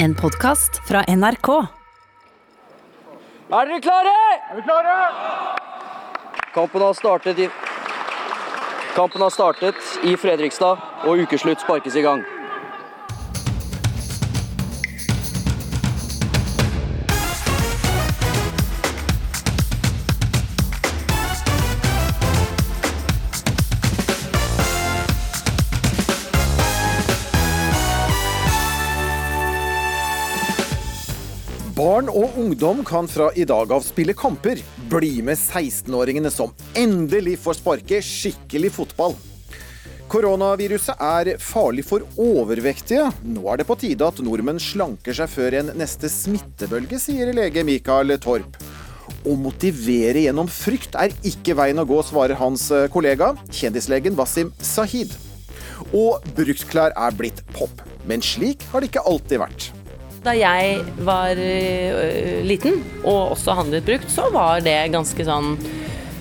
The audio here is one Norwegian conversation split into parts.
En podkast fra NRK. Er dere klare? Er vi klare? Kampen har startet i Kampen har startet i Fredrikstad, og ukeslutt sparkes i gang. Ungdom kan fra i dag av spille kamper. Bli med 16-åringene som endelig får sparke skikkelig fotball. Koronaviruset er farlig for overvektige. Nå er det på tide at nordmenn slanker seg før en neste smittebølge, sier lege Mikael Torp. Å motivere gjennom frykt er ikke veien å gå, svarer hans kollega, kjendislegen Wasim Sahid. Og bruktklær er blitt pop. Men slik har det ikke alltid vært. Da jeg var uh, liten og også handlet brukt, så var det ganske sånn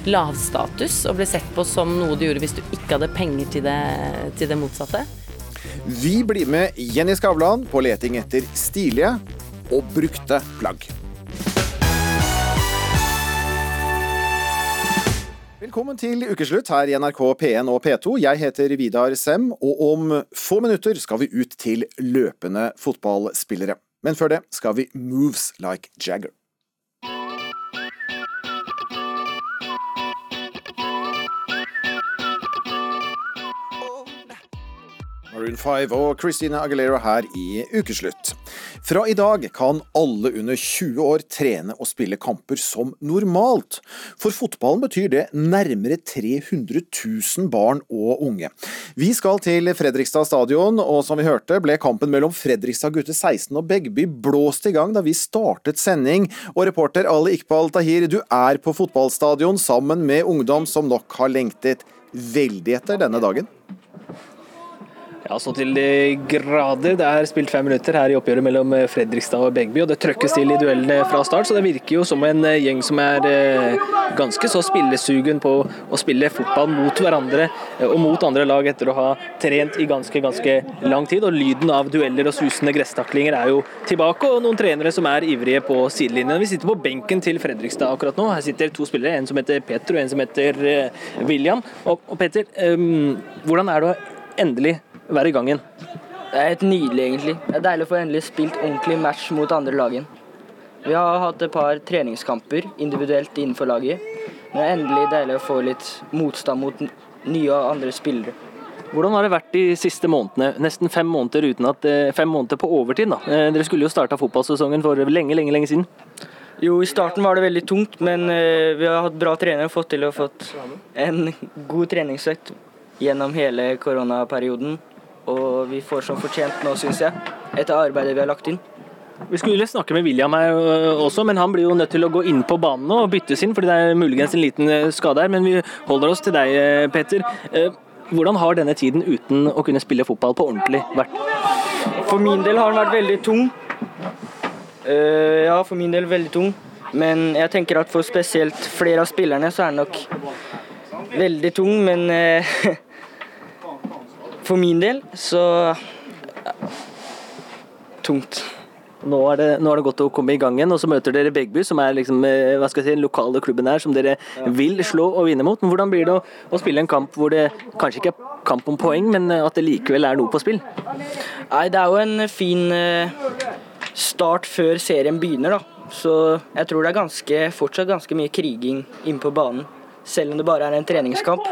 lavstatus og ble sett på som noe du gjorde hvis du ikke hadde penger til det, til det motsatte. Vi blir med Jenny Skavlan på leting etter stilige og brukte plagg. Velkommen til ukeslutt her i NRK P1 og P2. Jeg heter Vidar Sem, og om få minutter skal vi ut til løpende fotballspillere. Men før det skal vi moves like Jagger. Maroon 5 og Christina Aguilera her i Ukeslutt. Fra i dag kan alle under 20 år trene og spille kamper som normalt. For fotballen betyr det nærmere 300 000 barn og unge. Vi skal til Fredrikstad stadion, og som vi hørte ble kampen mellom Fredrikstad gutter 16 og Begby blåst i gang da vi startet sending. Og reporter Ali Iqbal Tahir, du er på fotballstadion sammen med ungdom som nok har lengtet veldig etter denne dagen? Ja, så til de grader. Det er spilt fem minutter her i oppgjøret mellom eh, Fredrikstad og Begby, og det trøkkes til i duellene fra start. Så det virker jo som en eh, gjeng som er eh, ganske så spillesugen på å spille fotball mot hverandre og mot andre lag etter å ha trent i ganske, ganske lang tid. Og lyden av dueller og susende gresstaklinger er jo tilbake, og noen trenere som er ivrige på sidelinjen. Vi sitter på benken til Fredrikstad akkurat nå. Her sitter to spillere, en som heter Peter og en som heter William. Og, og Peter, um, hvordan er det å endelig være i gang? Det er helt nydelig, egentlig. Det er deilig å få endelig spilt ordentlig match mot andre lag igjen. Vi har hatt et par treningskamper individuelt innenfor laget. Men det er endelig deilig å få litt motstand mot nye og andre spillere. Hvordan har det vært de siste månedene? Nesten fem måneder, uten at, fem måneder på overtid. da. Dere skulle jo starta fotballsesongen for lenge, lenge, lenge siden. Jo, i starten var det veldig tungt, men vi har hatt bra trenere og fått til å fått en god treningsøkt gjennom hele koronaperioden. Og vi får som fortjent nå, syns jeg, etter arbeidet vi har lagt inn. Vi skulle snakke med William her også, men han blir jo nødt til å gå inn på banen og byttes inn, fordi det er muligens en liten skade her. Men vi holder oss til deg, Peter. Hvordan har denne tiden uten å kunne spille fotball på ordentlig vært? For min del har den vært veldig tung. Ja, for min del veldig tung. Men jeg tenker at for spesielt flere av spillerne så er den nok veldig tung, men for min del så tungt. Nå er, det, nå er, det, godt å komme i gang igjen, og så møter dere Begby, som er liksom, hva skal jeg si, den lokale klubben her, som dere ja. vil slå og vinne mot. Men hvordan blir det å, å, spille en kamp hvor det kanskje ikke er kamp om poeng, men at det likevel er noe på spill? Nei, det er jo en fin start før serien begynner, da. Så jeg tror det er ganske, fortsatt ganske mye kriging inne på banen. Selv om det bare er en treningskamp.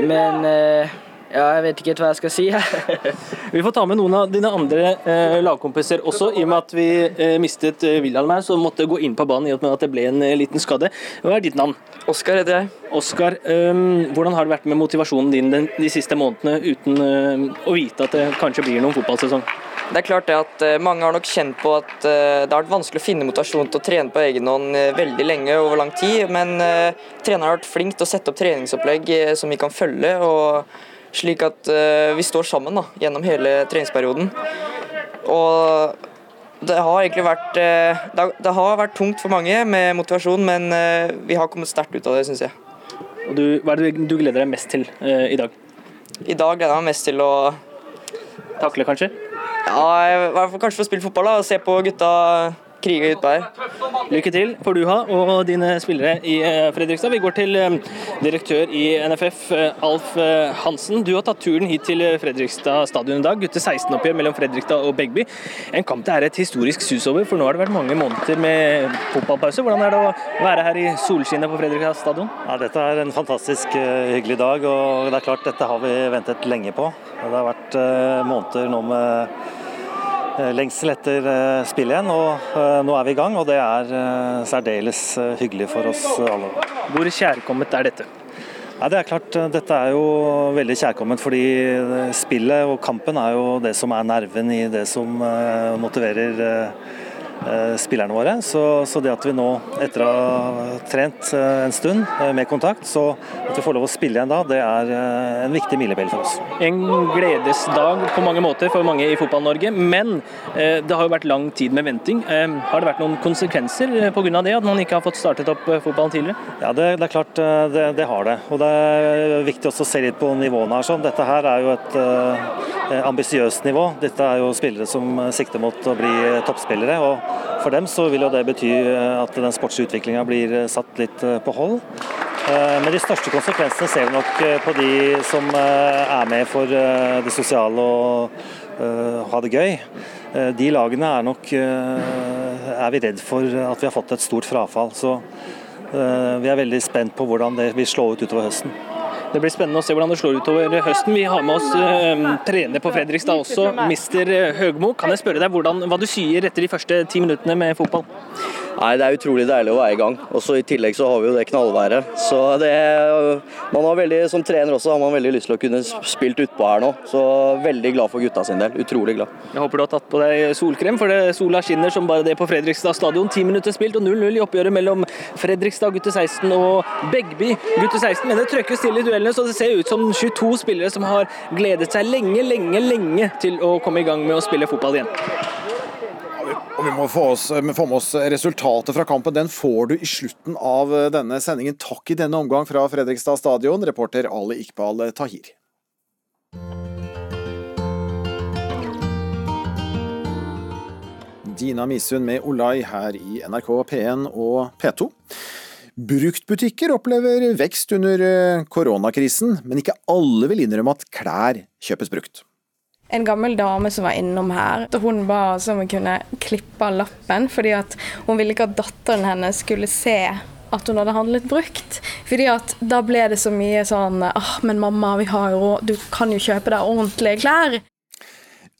Men eh, ja, jeg vet ikke helt hva jeg skal si. vi får ta med noen av dine andre eh, lagkompiser også, i og med at vi eh, mistet eh, Wilhelm her, så måtte gå inn på banen i og med at det ble en eh, liten skade. Hva er ditt navn? Oskar heter jeg. Oskar, um, hvordan har det vært med motivasjonen din den, de siste månedene uten uh, å vite at det kanskje blir noen fotballsesong? Det er klart det at Mange har nok kjent på at det har vært vanskelig å finne motivasjon til å trene på egen hånd veldig lenge over lang tid, men treneren har vært flink til å sette opp treningsopplegg som vi kan følge. og slik at vi står sammen da, gjennom hele treningsperioden. Og det har egentlig vært det har vært tungt for mange med motivasjon, men vi har kommet sterkt ut av det, syns jeg. Og du, hva er det du gleder deg mest til i dag? I dag gleder jeg meg mest til å Takle, kanskje? Ja, i hvert fall kanskje få spille fotball da, og se på gutta krige ut der. Lykke til får du ha og dine spillere i eh, Fredrikstad. Vi går til eh, direktør i NFF, eh, Alf Hansen. Du har tatt turen hit til Fredrikstad stadion i dag. Gutte 16-oppgjør mellom Fredrikstad og Begby. En kamp det er et historisk sus over, for nå har det vært mange måneder med fotballpause. Hvordan er det å være her i solskinnet på Fredrikstad stadion? Ja, dette er en fantastisk hyggelig dag, og det er klart dette har vi ventet lenge på. Det har vært måneder nå med lengsel etter eh, spill igjen. og eh, Nå er vi i gang, og det er særdeles hyggelig for oss alle. Hvor kjærkomment er dette? Ja, det er klart, Dette er jo veldig kjærkomment, fordi spillet og kampen er jo det som er nerven i det som motiverer Eh, spillerne våre. Så, så, det at vi nå, etter å ha trent eh, en stund eh, med kontakt, så at vi får lov å spille igjen da, det er en viktig milepæl for oss. En gledesdag på mange måter for mange i Fotball-Norge, men det har jo vært lang tid med venting. Har det vært noen konsekvenser pga. det, at man ikke har fått startet opp fotballen tidligere? Ja, det, det er klart det, det, har det. Og det er viktig også å se litt på nivåene her. Sånn. Dette her er jo et uh, ambisiøst nivå. Dette er jo spillere som sikter mot å bli toppspillere. og for dem så vil jo det bety eh, at den sportslige blir eh, satt litt eh, på hold. Men de største konsekvensene ser vi nok på de som er med for det sosiale og ha det gøy. De lagene er nok er vi redd for at vi har fått et stort frafall. Så vi er veldig spent på hvordan det vil slå ut utover høsten. Det blir spennende å se hvordan det slår utover høsten. Vi har med oss eh, trener på Fredrikstad også, mister Høgmo. Kan jeg spørre deg hvordan, hva du sier etter de første ti minuttene med fotball? Nei, Det er utrolig deilig å være i gang. Og så I tillegg så har vi jo det knallværet. Så det, man har veldig, Som trener også har man veldig lyst til å kunne spilt utpå her nå. Så veldig glad for gutta sin del. Utrolig glad. Jeg håper du har tatt på deg solkrem, for det sola skinner som bare det på Fredrikstad stadion. Ti minutter spilt og 0-0 i oppgjøret mellom Fredrikstad gutte 16 og Begby gutte 16. Men det trøkkes til i duellene, så det ser ut som 22 spillere som har gledet seg lenge, lenge, lenge til å komme i gang med å spille fotball igjen. Og Vi må få, oss, få, med oss resultatet fra kampen. Den får du i slutten av denne sendingen. Takk i denne omgang fra Fredrikstad stadion, reporter Ali Iqbal Tahir. Dina Misund med Olai her i NRK P1 og P2. Bruktbutikker opplever vekst under koronakrisen, men ikke alle vil innrømme at klær kjøpes brukt en gammel dame som var innom her. Hun ba oss om å kunne klippe av lappen, fordi hun ville ikke at datteren hennes skulle se at hun hadde handlet brukt. Fordi at da ble det så mye sånn ah, men mamma, vi har jo råd, Du kan jo kjøpe deg ordentlige klær.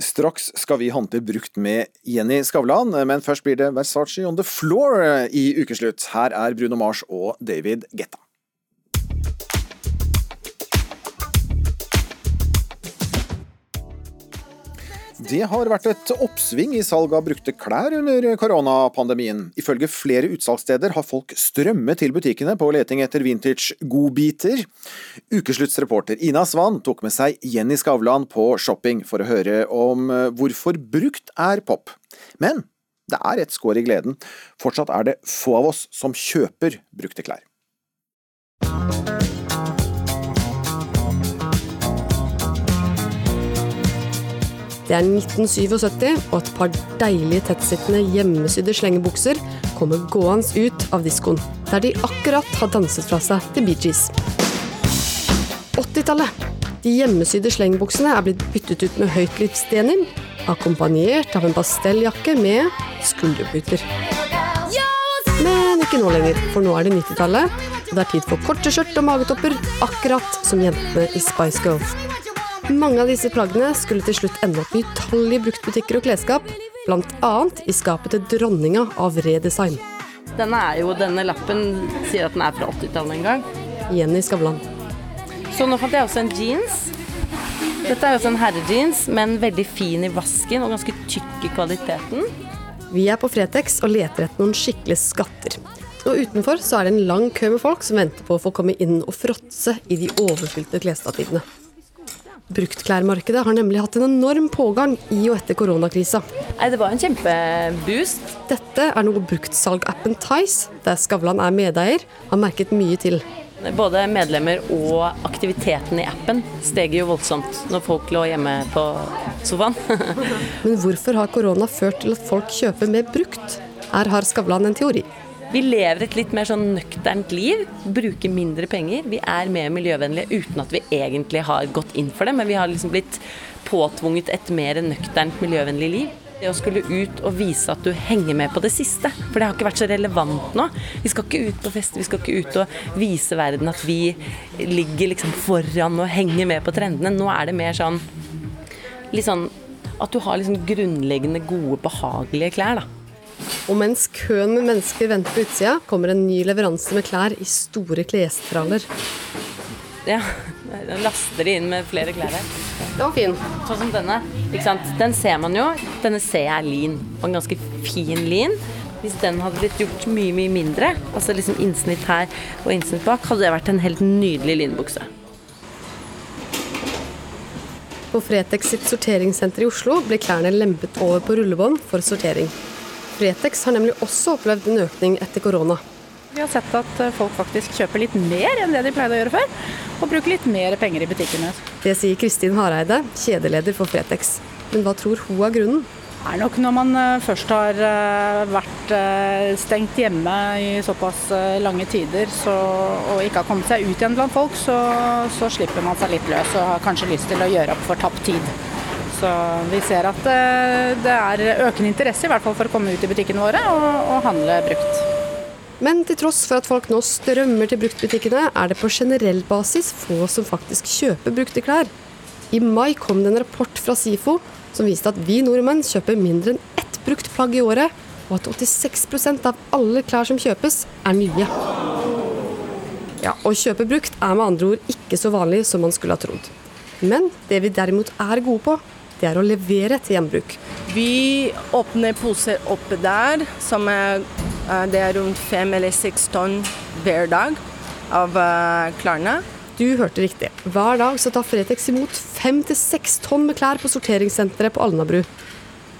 Straks skal vi handle brukt med Jenny Skavlan, men først blir det Versace on the floor i ukeslutt. Her er Bruno Mars og David Getta. Det har vært et oppsving i salg av brukte klær under koronapandemien. Ifølge flere utsalgssteder har folk strømmet til butikkene på leting etter vintage-godbiter. Ukesluttsreporter Ina Svan tok med seg Jenny Skavlan på shopping for å høre om hvorfor brukt er pop. Men det er et skår i gleden. Fortsatt er det få av oss som kjøper brukte klær. Det er 1977, og et par deilige tettsittende hjemmesydde slengebukser kommer gående ut av diskoen, der de akkurat har danset fra seg til Bee Gees. 80-tallet. De hjemmesydde slengebuksene er blitt byttet ut med høytlivsdenim, akkompagnert av en pastelljakke med skulderputer. Men ikke nå lenger, for nå er det 90-tallet, og det er tid for korte skjørt og magetopper, akkurat som jentene i Spice Girls. Mange av disse plaggene skulle til slutt ende opp i utallige bruktbutikker og klesskap, bl.a. i skapet til dronninga av redesign. Denne jo, denne lappen sier at den er fra 80-tallet en gang. Jenny Skavlan. Så nå fant jeg også en jeans. Dette er også en herrejeans, men veldig fin i vasken og ganske tykk i kvaliteten. Vi er på Fretex og leter etter noen skikkelige skatter. Og utenfor så er det en lang kø med folk som venter på å få komme inn og fråtse i de overfylte klesstativene. Bruktklærmarkedet har nemlig hatt en enorm pågang i og etter koronakrisa. Det var en kjempeboost. Dette er noe bruktsalgappen Tice, der Skavlan er medeier, har merket mye til. Både medlemmer og aktiviteten i appen steg jo voldsomt når folk lå hjemme på sofaen. Men hvorfor har korona ført til at folk kjøper mer brukt? Her har Skavlan en teori. Vi lever et litt mer sånn nøkternt liv, bruker mindre penger. Vi er mer miljøvennlige uten at vi egentlig har gått inn for det, men vi har liksom blitt påtvunget et mer nøkternt miljøvennlig liv. Det å skulle ut og vise at du henger med på det siste. For det har ikke vært så relevant nå. Vi skal ikke ut på fest, vi skal ikke ut og vise verden at vi ligger liksom foran og henger med på trendene. Nå er det mer sånn litt sånn at du har liksom grunnleggende gode, behagelige klær, da. Og mens køen med mennesker venter på utsida, kommer en ny leveranse med klær i store klestraller. Ja, da laster de inn med flere klær her. Den var fin. Sånn som denne. Ikke sant? Den ser man jo. Denne ser jeg er lin. Og en ganske fin lin. Hvis den hadde blitt gjort mye, mye mindre, altså liksom innsnitt her og innsnitt bak, hadde det vært en helt nydelig linbukse. På Fretex sitt sorteringssenter i Oslo blir klærne lempet over på rullebånd for sortering. Fretex har nemlig også opplevd en økning etter korona. Vi har sett at eh, folk faktisk kjøper litt mer enn det de pleide å gjøre før, og bruker litt mer penger i butikkene. Det sier Kristin Hareide, kjedeleder for Fretex. Men hva tror hun er grunnen? Det er nok når man eh, først har eh, vært stengt hjemme i såpass lange tider så, og ikke har kommet seg ut igjen blant folk, så, så slipper man seg litt løs og har kanskje lyst til å gjøre opp for tapt tid. Så vi ser at det er økende interesse i hvert fall for å komme ut i butikkene våre og, og handle brukt. Men til tross for at folk nå strømmer til bruktbutikkene, er det på generell basis få som faktisk kjøper brukte klær. I mai kom det en rapport fra SIFO som viste at vi nordmenn kjøper mindre enn ett brukt plagg i året, og at 86% av alle klær som kjøpes, er nye. Ja, Å kjøpe brukt er med andre ord ikke så vanlig som man skulle ha trodd. Men det vi derimot er gode på, det er å levere til gjenbruk. Vi åpner poser oppe der, som er, eh, det er rundt fem eller seks tonn hver dag av eh, klærne. Du hørte riktig. Hver dag så tar Fretex imot fem til seks tonn med klær på sorteringssenteret på Alnabru.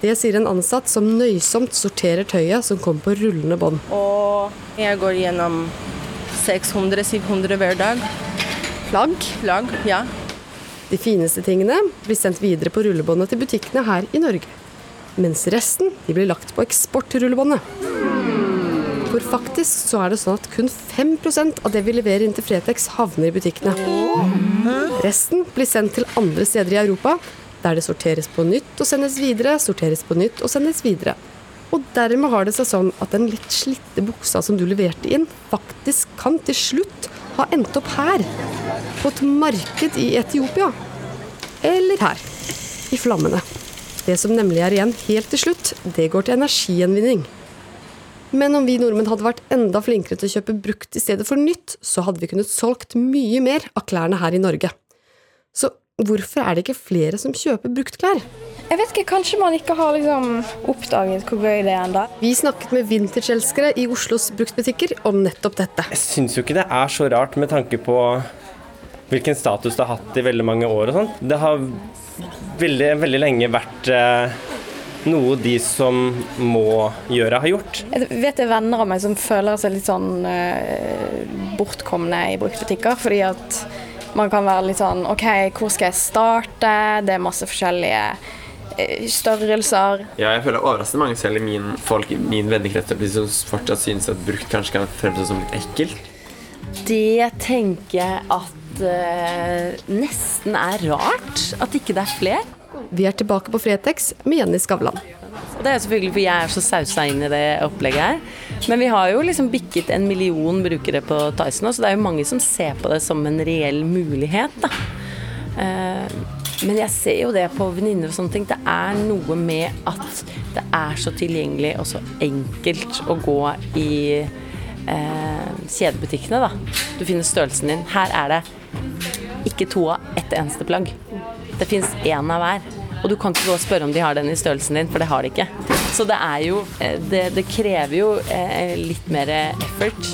Det sier en ansatt som nøysomt sorterer tøyet som kommer på rullende bånd. Og jeg går gjennom 600-700 hver dag. Plagg? Plagg, ja. De fineste tingene blir sendt videre på rullebåndet til butikkene her i Norge. Mens resten blir lagt på eksportrullebåndet. For faktisk så er det sånn at kun 5% av det vi leverer inn til Fretex, havner i butikkene. Resten blir sendt til andre steder i Europa, der det sorteres på nytt og sendes videre, sorteres på nytt og sendes videre. Og dermed har det seg sånn at den litt slitte buksa som du leverte inn, faktisk kan til slutt ha endt opp her. På et marked i Etiopia. Eller her. I flammene. Det som nemlig er igjen helt til slutt, det går til energigjenvinning. Men om vi nordmenn hadde vært enda flinkere til å kjøpe brukt i stedet for nytt, så hadde vi kunnet solgt mye mer av klærne her i Norge. Så hvorfor er det ikke flere som kjøper bruktklær? Jeg vet ikke, Kanskje man ikke har liksom oppdaget hvor gøy det er ennå. Vi snakket med vintageelskere i Oslos bruktbutikker om nettopp dette. Jeg syns jo ikke det er så rart med tanke på hvilken status det har hatt i veldig mange år og sånn. Det har veldig, veldig lenge vært eh, noe de som må gjøre, har gjort. Jeg vet det er venner av meg som føler seg litt sånn eh, bortkomne i bruktbutikker. Fordi at man kan være litt sånn OK, hvor skal jeg starte? Det er masse forskjellige uh, størrelser. Ja, jeg føler overraskende mange selv i min folk i min vennekrets som fortsatt synes at brukt kanskje kan fremstå som litt ekkelt. Det tenker jeg at uh, nesten er rart. At ikke det er flere. Vi er tilbake på Fretex med Jenny Skavlan. Og Det er selvfølgelig fordi jeg er så sausa inn i det opplegget her. Men vi har jo liksom bikket en million brukere på Tyson nå, så det er jo mange som ser på det som en reell mulighet. da. Uh, men jeg ser jo det på venninner og sånne ting. Det er noe med at det er så tilgjengelig og så enkelt å gå i eh, kjedebutikkene, da. Du finner størrelsen din. Her er det ikke to av ett eneste plagg. Det fins én av hver. Og du kan ikke gå og spørre om de har den i størrelsen din, for det har de ikke. Så det er jo eh, Det, det krever jo eh, litt mer effort.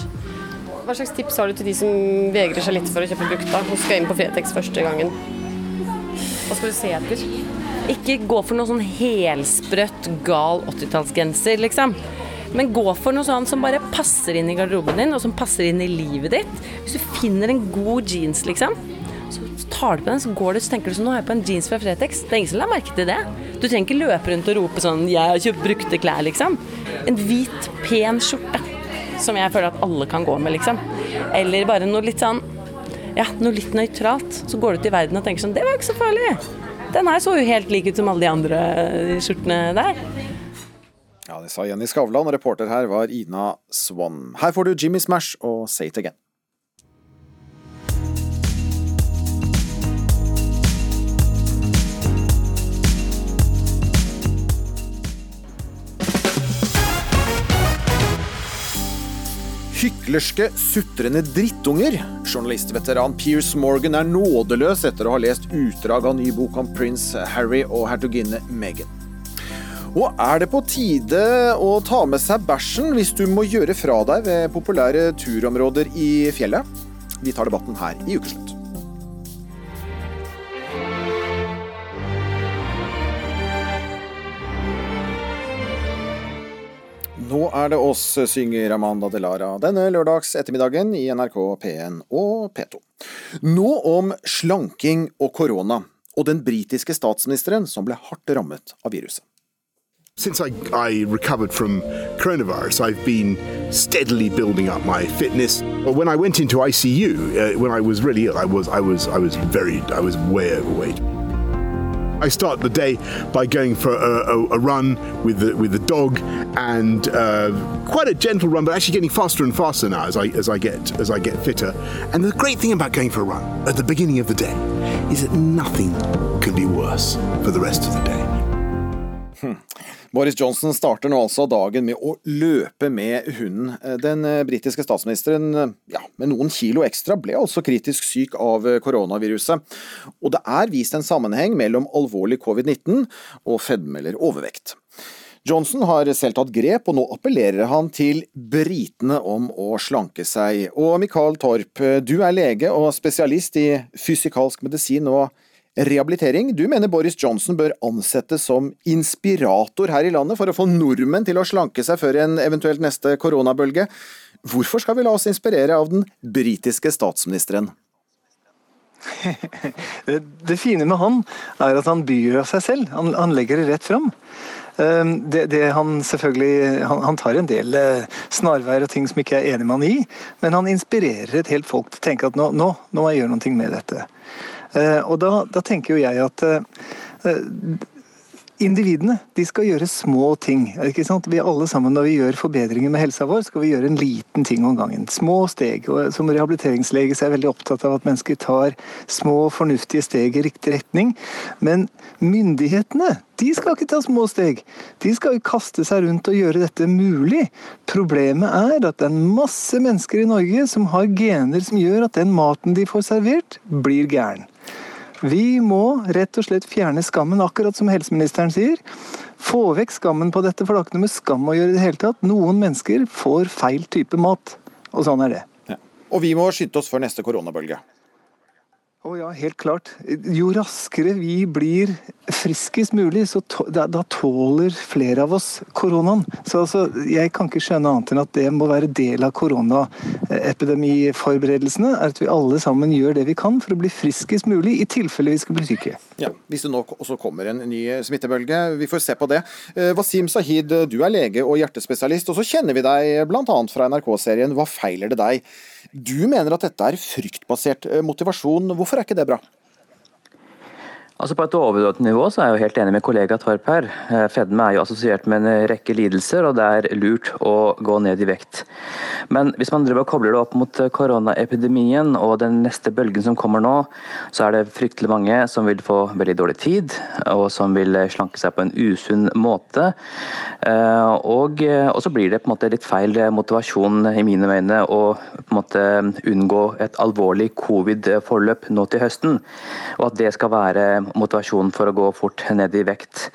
Hva slags tips har du til de som vegrer seg litt for å kjøpe brukt, da, og skal inn på Fretex første gangen? Hva skal du se etter? Ikke gå for noe sånn helsprøtt, gal 80-tallsgenser, liksom. Men gå for noe sånt som bare passer inn i garderoben din, og som passer inn i livet ditt. Hvis du finner en god jeans, liksom, så tar du på den, så går du, så tenker du sånn Nå har jeg på en jeans fra Fretex. Det er ingen som la merke til det. Du trenger ikke løpe rundt og rope sånn 'Jeg har kjøpt brukte klær', liksom. En hvit, pen skjorte som jeg føler at alle kan gå med, liksom. Eller bare noe litt sånn Ja, noe litt nøytralt. Så går du ut i verden og tenker sånn 'Det var ikke så farlig'. Den her så jo helt lik ut som alle de andre skjortene der. Ja, Det sa Jenny Skavlan, og reporter her var Ina Swann. Her får du Jimmy Smash og Say It Again. Hyklerske, sutrende drittunger. Journalistveteran Pierce Morgan er nådeløs etter å ha lest utdrag av ny bok om prins Harry og hertuginne Meghan. Og er det på tide å ta med seg bæsjen hvis du må gjøre fra deg ved populære turområder i fjellet? Vi tar debatten her i Ukeslutt. Nå er det oss, synger Amanda Delara denne lørdags ettermiddagen i NRK P1 og P2. Nå om slanking og korona, og den britiske statsministeren som ble hardt rammet av viruset. Since I, I, recovered from coronavirus, I've been steadily building up my fitness. When I went into ICU, uh, when I was really ill, I was, I was, I was very, I was way overweight. I start the day by going for a, a, a run with the with the dog, and uh, quite a gentle run, but actually getting faster and faster now as I as I get as I get fitter. And the great thing about going for a run at the beginning of the day is that nothing can be worse for the rest of the day. Boris Johnson starter nå altså dagen med å løpe med hunden. Den britiske statsministeren, ja, med noen kilo ekstra, ble altså kritisk syk av koronaviruset. Og det er vist en sammenheng mellom alvorlig covid-19 og fedme eller overvekt. Johnson har selv tatt grep, og nå appellerer han til britene om å slanke seg. Og Michael Torp, du er lege og spesialist i fysikalsk medisin og rehabilitering. Du mener Boris Johnson bør ansettes som inspirator her i landet for å få nordmenn til å slanke seg før en eventuelt neste koronabølge. Hvorfor skal vi la oss inspirere av den britiske statsministeren? Det fine med han er at han byr av seg selv. Han, legger det rett fram. Det, det han, han, han, tar en del eh, snarveier og ting som ikke er enig med han i, men han inspirerer et helt folk til å tenke at nå, nå, nå må jeg gjøre noe med dette. Eh, og da, da tenker jo jeg at eh, Individene de skal gjøre små ting. ikke sant? Vi alle sammen Når vi gjør forbedringer med helsa vår, skal vi gjøre en liten ting om gangen. Små steg. og Som rehabiliteringslege så er jeg veldig opptatt av at mennesker tar små, fornuftige steg i riktig retning. Men myndighetene de skal ikke ta små steg. De skal kaste seg rundt og gjøre dette mulig. Problemet er at det er masse mennesker i Norge som har gener som gjør at den maten de får servert, blir gæren. Vi må rett og slett fjerne skammen, akkurat som helseministeren sier. Få vekk skammen på dette, for det har ikke noe med skam å gjøre i det hele tatt. Noen mennesker får feil type mat, og sånn er det. Ja. Og vi må skynde oss for neste koronabølge. Å ja, helt klart. Jo raskere vi blir friskest mulig, så da, da, tåler flere av oss koronaen. Så altså, jeg kan ikke skjønne annet enn at det må være del av koronaepidemiforberedelsene. er At vi alle sammen gjør det vi kan for å bli friskest mulig, i tilfelle vi skal bli syke. Ja, Hvis det nå også kommer en ny smittebølge, vi får se på det. Eh, Wasim Sahid, du er lege og hjertespesialist, og så kjenner vi deg bl.a. fra NRK-serien Hva feiler det deg? Du mener at dette er fryktbasert eh, motivasjon. Hvorfor er ikke det bra? Altså På et overordnet nivå så er jeg jo helt enig med kollega Torp her. Eh, fedme er jo assosiert med en rekke lidelser, og det er lurt å gå ned i vekt. Men hvis man driver og kobler det opp mot eh, koronaepidemien og den neste bølgen som kommer nå, så er det fryktelig mange som vil få veldig dårlig tid, og som vil slanke seg på en usunn måte. Eh, og så blir det på en måte litt feil motivasjon i mine øyne å på en måte unngå et alvorlig covid-forløp nå til høsten, og at det skal være motivasjon for å gå fort ned i vekt.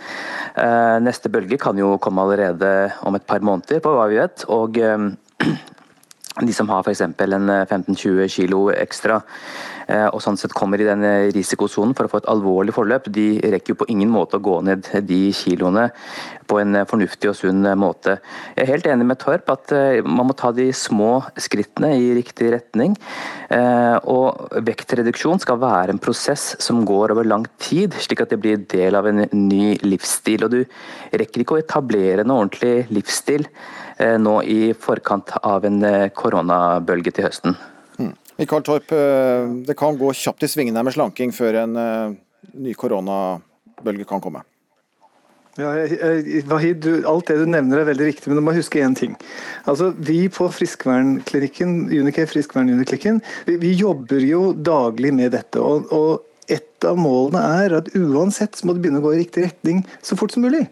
Eh, neste bølge kan jo komme allerede om et par måneder, på hva vi vet. og eh, de som har f.eks. en 15-20 kilo ekstra, eh, og sånn sett kommer i den risikosonen for å få et alvorlig forløp, de rekker jo på ingen måte å gå ned de kiloene på en fornuftig og sunn måte. Jeg er helt enig med Torp at man må ta de små skrittene i riktig retning. Og vektreduksjon skal være en prosess som går over lang tid, slik at det blir del av en ny livsstil. Og du rekker ikke å etablere en ordentlig livsstil Eh, nå i forkant av en eh, koronabølge til høsten. Mikael Torp, eh, det kan gå kjapt i svingene med slanking før en ny koronabølge kan komme? Ja, Wahid, alt det du nevner er veldig riktig, men du må huske én ting. Altså, Vi på friskvernklinikken, Unicare friskvern-Uniklinikken, vi, vi, jobber jo daglig med dette. og, og et av målene er at uansett så må det begynne å gå i riktig retning så fort som mulig.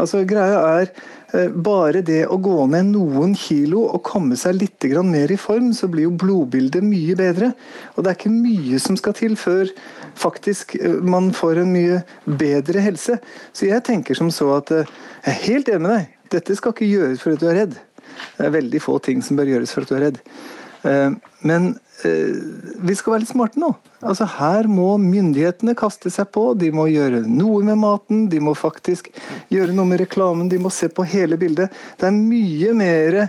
Altså Greia er Eh, bare det å gå ned noen kilo og komme seg litt mer i form, så blir jo blodbildet mye bedre. Og det er ikke mye som skal til før faktisk eh, man får en mye bedre helse. Så jeg tenker som så at eh, jeg er helt enig med deg. Dette skal ikke gjøres for at du er redd. Det er veldig få ting som bør gjøres for at du er redd. Men vi skal være litt smarte nå. Altså Her må myndighetene kaste seg på, de må gjøre noe med maten, de må faktisk gjøre noe med reklamen, de må se på hele bildet. Det er mye mer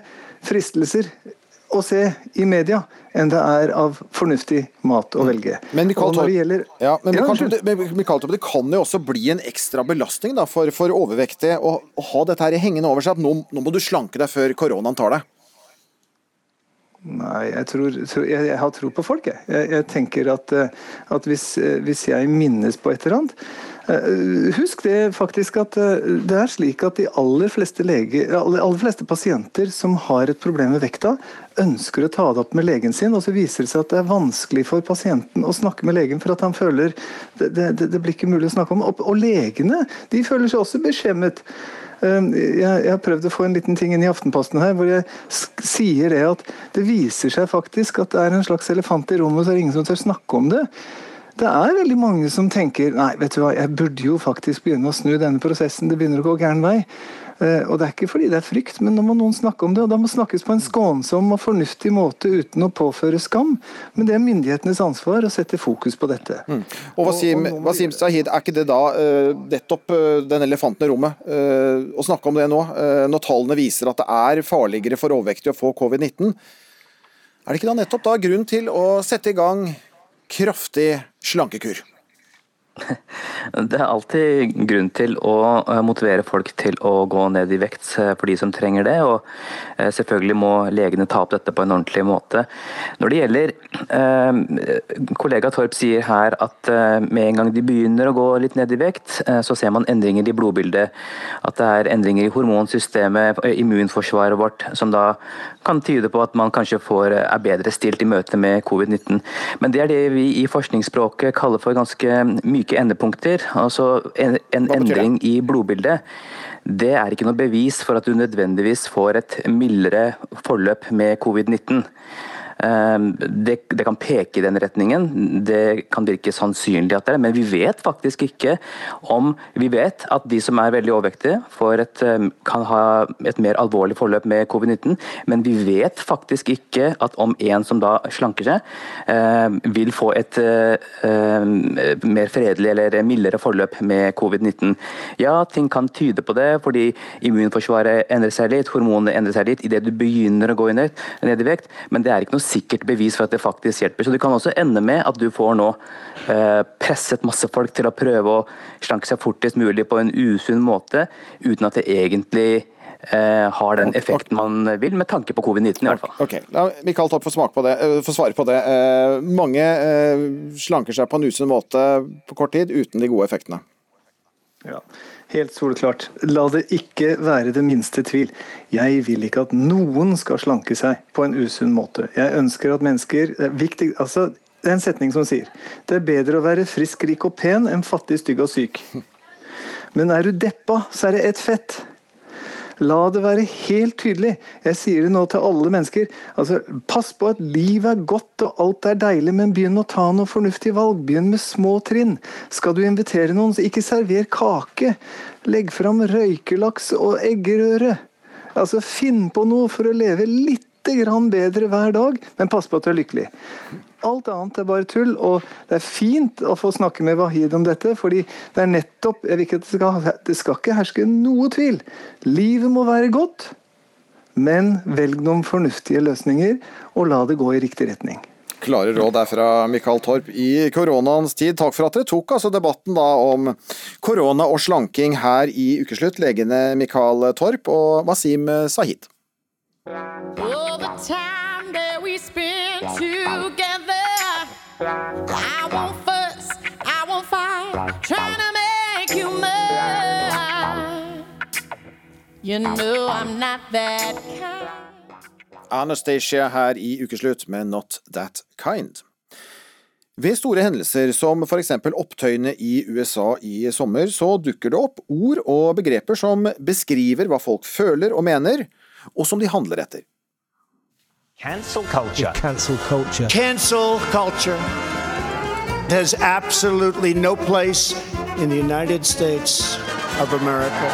fristelser å se i media enn det er av fornuftig mat å velge. Men Mikael Torp, gjelder... ja, men Mikael, Mikael Torp, det kan jo også bli en ekstra belastning da, for, for overvektige å, å, ha dette her hengende over seg, at nå, nå må du slanke deg før koronaen tar deg? Nei, jeg, tror, jeg, jeg, har tro på folk, jeg. Jeg, jeg tenker at, eh, at hvis, eh, hvis, jeg minnes på et eller annet eh, Husk det faktisk at det er slik at de aller fleste, lege, aller, fleste pasienter som har et problem med vekta, ønsker å ta det opp med legen sin, og så viser det seg at det er vanskelig for pasienten å snakke med legen for at han føler det, det, det blir ikke mulig å snakke om. Og, og legene de føler seg også beskjemmet. Ehm, jeg, har prøvd å få en liten ting inn i Aftenposten her, hvor jeg sier det at det viser seg faktisk at det er en slags elefant i rommet, så er det ingen som tør snakke om det. Det er veldig mange som tenker nei, vet du hva, jeg burde jo faktisk begynne å snu denne prosessen, det begynner å gå gæren vei. Eh, og Det er ikke fordi det er frykt, men nå må noen snakke om det. og Da må snakkes på en skånsom og fornuftig måte uten å påføre skam. Men det er myndighetenes ansvar å sette fokus på dette. Mm. Og Wasim, og, og Wasim Sahid, er ikke det da uh, nettopp uh, den elefanten i rommet uh, å snakke om det nå, når tallene viser at det er farligere for overvektige å få covid-19? Er det ikke da nettopp da grunn til å sette i gang kraftig slankekur? Det er alltid grunn til å eh, motivere folk til å gå ned i vekt eh, for de som trenger det. Og eh, selvfølgelig må legene ta opp dette på en ordentlig måte. Når det gjelder Kollega Torp sier her at med en gang de begynner å gå litt ned i vekt, så ser man endringer i blodbildet. At det er endringer i hormonsystemet, immunforsvaret vårt, som da kan tyde på at man kanskje får, er bedre stilt i møte med covid-19. Men det er det vi i forskningsspråket kaller for ganske mye myke endepunkter, altså en, en endring i blodbildet, det er ikke noe bevis for at du nødvendigvis får et mildere forløp med covid-19. Ehm, det, det, kan peke i den retningen, det kan virke sannsynlig at det er men vi vet faktisk ikke om Vi vet at de som er veldig overvektige, et, ehm, kan ha et mer alvorlig forløp med covid-19, men vi vet faktisk ikke at om en som da slanker seg, ehm, vil få et mer fredelig eller mildere forløp med covid-19. Ja, ting kan tyde på det, fordi immunforsvaret endrer seg litt, hormonene endrer seg litt idet du begynner å gå ned, i vekt, men det er ikke noe sikkert bevis for at det faktisk hjelper. Så det kan også ende med at du får nå eh, presset masse folk til å prøve å slanke seg fortest mulig på en usunn måte, uten at det egentlig eh, har den effekten man vil, med tanke på covid-19 i hvert fall. Ok, La Mikael Topp få, på det, eh, svare på det. Eh, mange eh, slanker seg på en usunn måte på kort tid, uten de gode effektene. Ja. Helt soleklart. La det ikke være det minste tvil. Jeg vil ikke at noen skal slanke seg på en usunn måte. Jeg ønsker at mennesker Det er, viktig, altså, det er en setning som sier det er bedre å være frisk, rik og pen enn fattig, stygg og syk. Men er du deppa, så er det ett fett. La det være helt tydelig. Jeg sier det nå til alle mennesker. Altså, pass på at livet er godt og alt er deilig, men begynn å ta noen fornuftige valg. Begynn med små trinn. Skal du invitere noen, så ikke server kake. Legg fram røykelaks og eggerøre. Altså, Finn på noe for å leve litt grann bedre hver dag, men pass på at du er lykkelig. Alt annet er bare tull, og det er fint å få snakke med Wahid om dette, fordi det er nettopp jeg vil ikke at det, skal, det skal ikke herske noe tvil. Livet må være godt, men velg noen fornuftige løsninger, og la det gå i riktig retning. Klare råd er fra Mikael Torp i koronaens tid. Takk for at dere tok altså debatten da om korona og slanking her i Ukeslutt. Legene Mikael Torp og Wasim Sahid. All you know I'm not that kind. Anastacia her i Ukeslutt med Not That Kind. Ved store hendelser som f.eks. opptøyene i USA i sommer, så dukker det opp ord og begreper som beskriver hva folk føler og mener, og som de handler etter. Cancel culture. Cancel culture. Cancel culture. There's absolutely no place in the United States of America.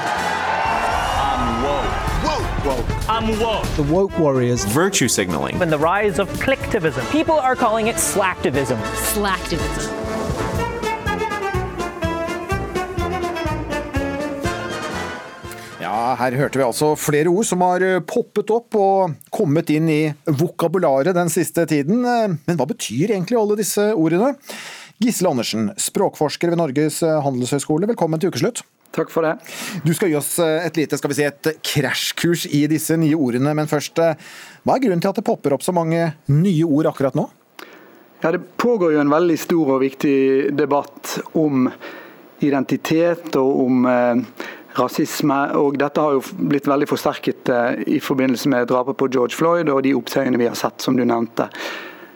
I'm woke. Woke. Woke. I'm woke. The woke warriors. Virtue signaling. And the rise of clicktivism. People are calling it slacktivism. Slacktivism. Ja, her hørte vi altså flere ord som har eh, poppet opp og kommet inn i vokabularet den siste tiden. Eh, Men hva betyr egentlig alle disse ordene? Gisle Andersen, språkforsker ved Norges eh, handelshøyskole, velkommen til ukeslutt. Takk for det. Du skal gi oss et lite skal vi si, et krasjkurs i disse nye ordene, men først, hva er grunnen til at det popper opp så mange nye ord akkurat nå? Ja, Det pågår jo en veldig stor og viktig debatt om identitet og om eh, rasisme. og Dette har jo blitt veldig forsterket eh, i forbindelse med drapet på George Floyd og de opptøyene vi har sett, som du nevnte.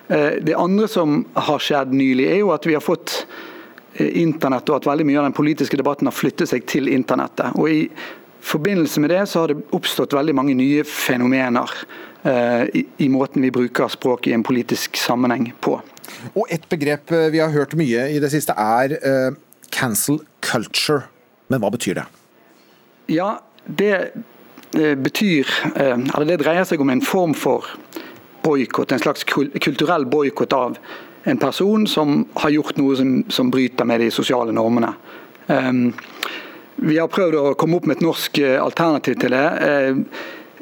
Eh, det andre som har skjedd nylig, er jo at vi har fått eh, internett, og at veldig mye av den politiske debatten har flyttet seg til internettet. Og I forbindelse med det så har det oppstått veldig mange nye fenomener i, måten vi bruker språk i en politisk sammenheng på. Og et begrep vi har hørt mye i det siste er eh, cancel culture. Men hva betyr det? Ja, det eh, betyr eh, Eller det dreier seg om en form for boikott. En slags kulturell boikott av en person som har gjort noe som, som bryter med de sosiale normene. Um, vi har prøvd å komme opp med et norsk eh, alternativ til det.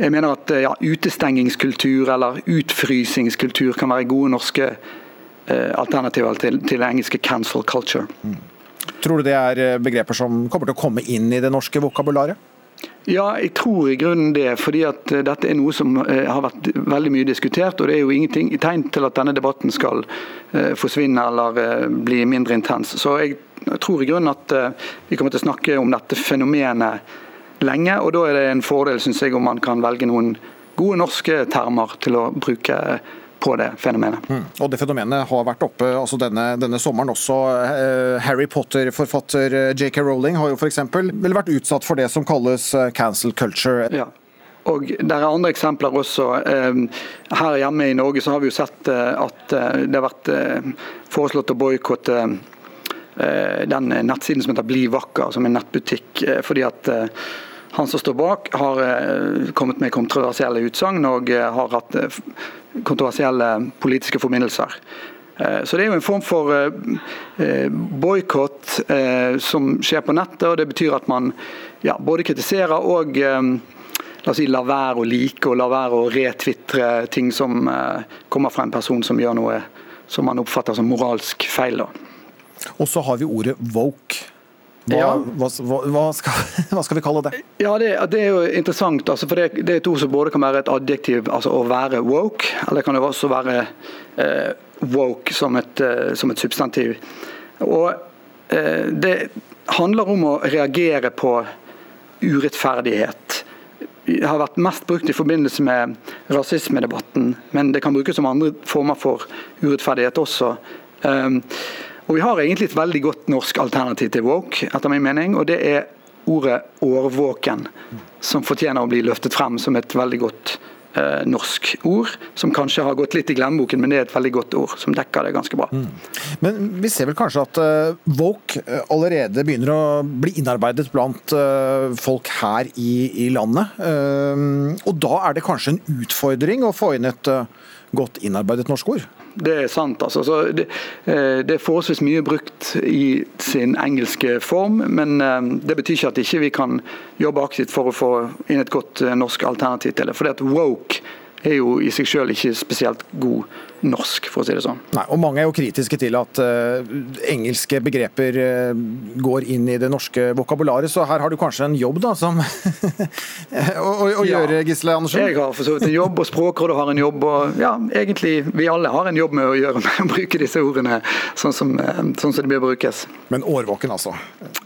Jeg mener at ja, Utestengingskultur eller utfrysingskultur kan være gode norske alternativer til, til det engelske 'cancel culture'. Tror du det er begreper som kommer til å komme inn i det norske vokabularet? Ja, jeg tror i grunnen det. fordi at Dette er noe som har vært veldig mye diskutert. og Det er jo ingenting i tegn til at denne debatten skal forsvinne eller bli mindre intens. Så jeg tror i grunnen at vi kommer til å snakke om dette fenomenet lenge. og Da er det en fordel synes jeg, om man kan velge noen gode norske termer til å bruke på det fenomenet. Mm. Og Det fenomenet har vært oppe altså denne, denne sommeren også. Eh, Harry Potter-forfatter JK Rowling har jo f.eks. vel vært utsatt for det som kalles cancel culture. Ja. Og Det er andre eksempler også. Her hjemme i Norge så har vi jo sett at det har vært foreslått å boikotte den nettsiden som heter Bli vakker, som er en nettbutikk. fordi at han som står bak, har kommet med kontroversielle utsagn og har hatt kontroversielle politiske forbindelser. Så Det er jo en form for boikott som skjer på nettet. og Det betyr at man ja, både kritiserer og la si, lar være å like og la være å retvitre ting som kommer fra en person som gjør noe som man oppfatter som moralsk feil. Og så har vi ordet woke. Hva, ja. hva, hva, skal, hva, skal, vi kalle det? Ja, Det, det er jo interessant. Altså, for det, det, er et ord som både kan være et adjektiv, altså å være woke, eller kan det også være eh, woke som et, eh, som et, substantiv. Og eh, Det handler om å reagere på urettferdighet. Det har vært mest brukt i forbindelse med rasismedebatten, men det kan brukes som andre former for urettferdighet også. Um, og Vi har egentlig et veldig godt norsk alternativ til woke, etter min mening. og Det er ordet årvåken, som fortjener å bli løftet frem som et veldig godt eh, norsk ord, som kanskje har gått litt i glemmeboken, men det er et veldig godt ord som dekker det ganske bra. Men vi ser vel kanskje at uh, woke eh, allerede begynner å bli innarbeidet blant uh, folk her i, i landet. Uh, og da er det kanskje en utfordring å få inn et eh, godt innarbeidet norsk ord? Det er sant. altså. Så det, eh, det er forholdsvis mye brukt i sin engelske form, men eh, det betyr ikke at ikke vi kan jobbe aktivt for å få inn et godt eh, norsk alternativ til det. Fordi at woke er jo i seg selv ikke spesielt god norsk, for å si det sånn. Nei, og Mange er jo kritiske til at uh, engelske begreper uh, går inn i det norske vokabularet, så her har du kanskje en jobb da, som å, å, å Ja. gjøre, Gisle Andersen? Jeg har for så vidt en jobb, og Språkrådet har en jobb. og ja, egentlig Vi alle har en jobb med å gjøre med å bruke disse ordene sånn som, eh, sånn som de bør brukes. Men årvåken, altså?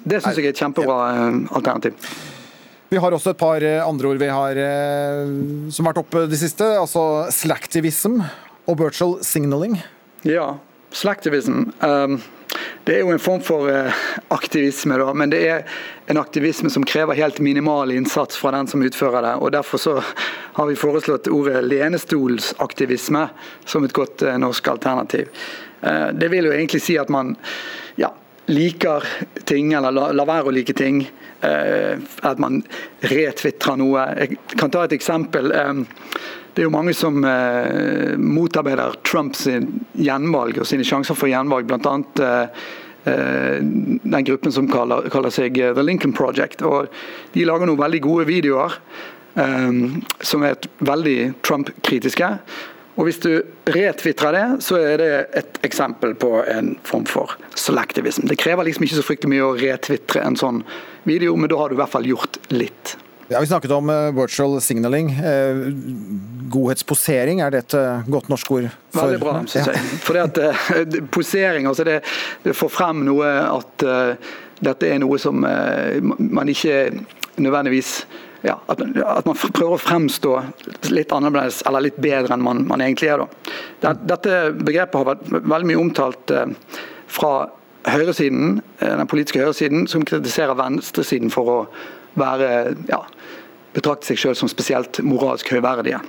Det syns jeg er et kjempebra ja. alternativ. Vi har også et par eh, andre ord vi har eh, som har vært oppe de siste. altså Slacktivism og virtual signaling. Ja, slacktivism. Um, det er jo en form for eh, aktivisme, da, men det er en aktivisme som krever helt minimal innsats fra den som utfører det. og Derfor så har vi foreslått ordet lenestolsaktivisme som et godt norsk alternativ. Det vil jo egentlig si at man ja, liker ting, eller la, la være å like ting. Eh, at man retvitrer noe. Jeg kan ta et eksempel. Eh, det er jo mange som eh, motarbeider Trumps gjenvalg og sine sjanser for gjenvalg. Blant annet eh, eh, den gruppen som kaller, kaller seg eh, The Lincoln Project. og De lager noen veldig gode videoer som er veldig Trump-kritiske. Og Hvis du retvitrer det, så er det et eksempel på en form for selectivism. Det krever liksom ikke så fryktelig mye å retvitre en sånn video, men da har du i hvert fall gjort litt. Ja, Vi snakket om eh, virtual signaling. Eh, godhetsposering, er det et eh, godt norsk ord? for- Veldig bra, synes jeg. For Fordi at Posering, altså det, det får frem noe at uh, dette er noe som uh, man ikke nødvendigvis ja, at, at man prøver å fremstå litt annerledes eller litt bedre enn man, man egentlig er. Da. Dette begrepet har vært veldig mye omtalt eh, fra høyresiden, eh, den politiske høyresiden, som kritiserer venstresiden for å være ja, betrakte seg selv som spesielt moralsk høyverdige.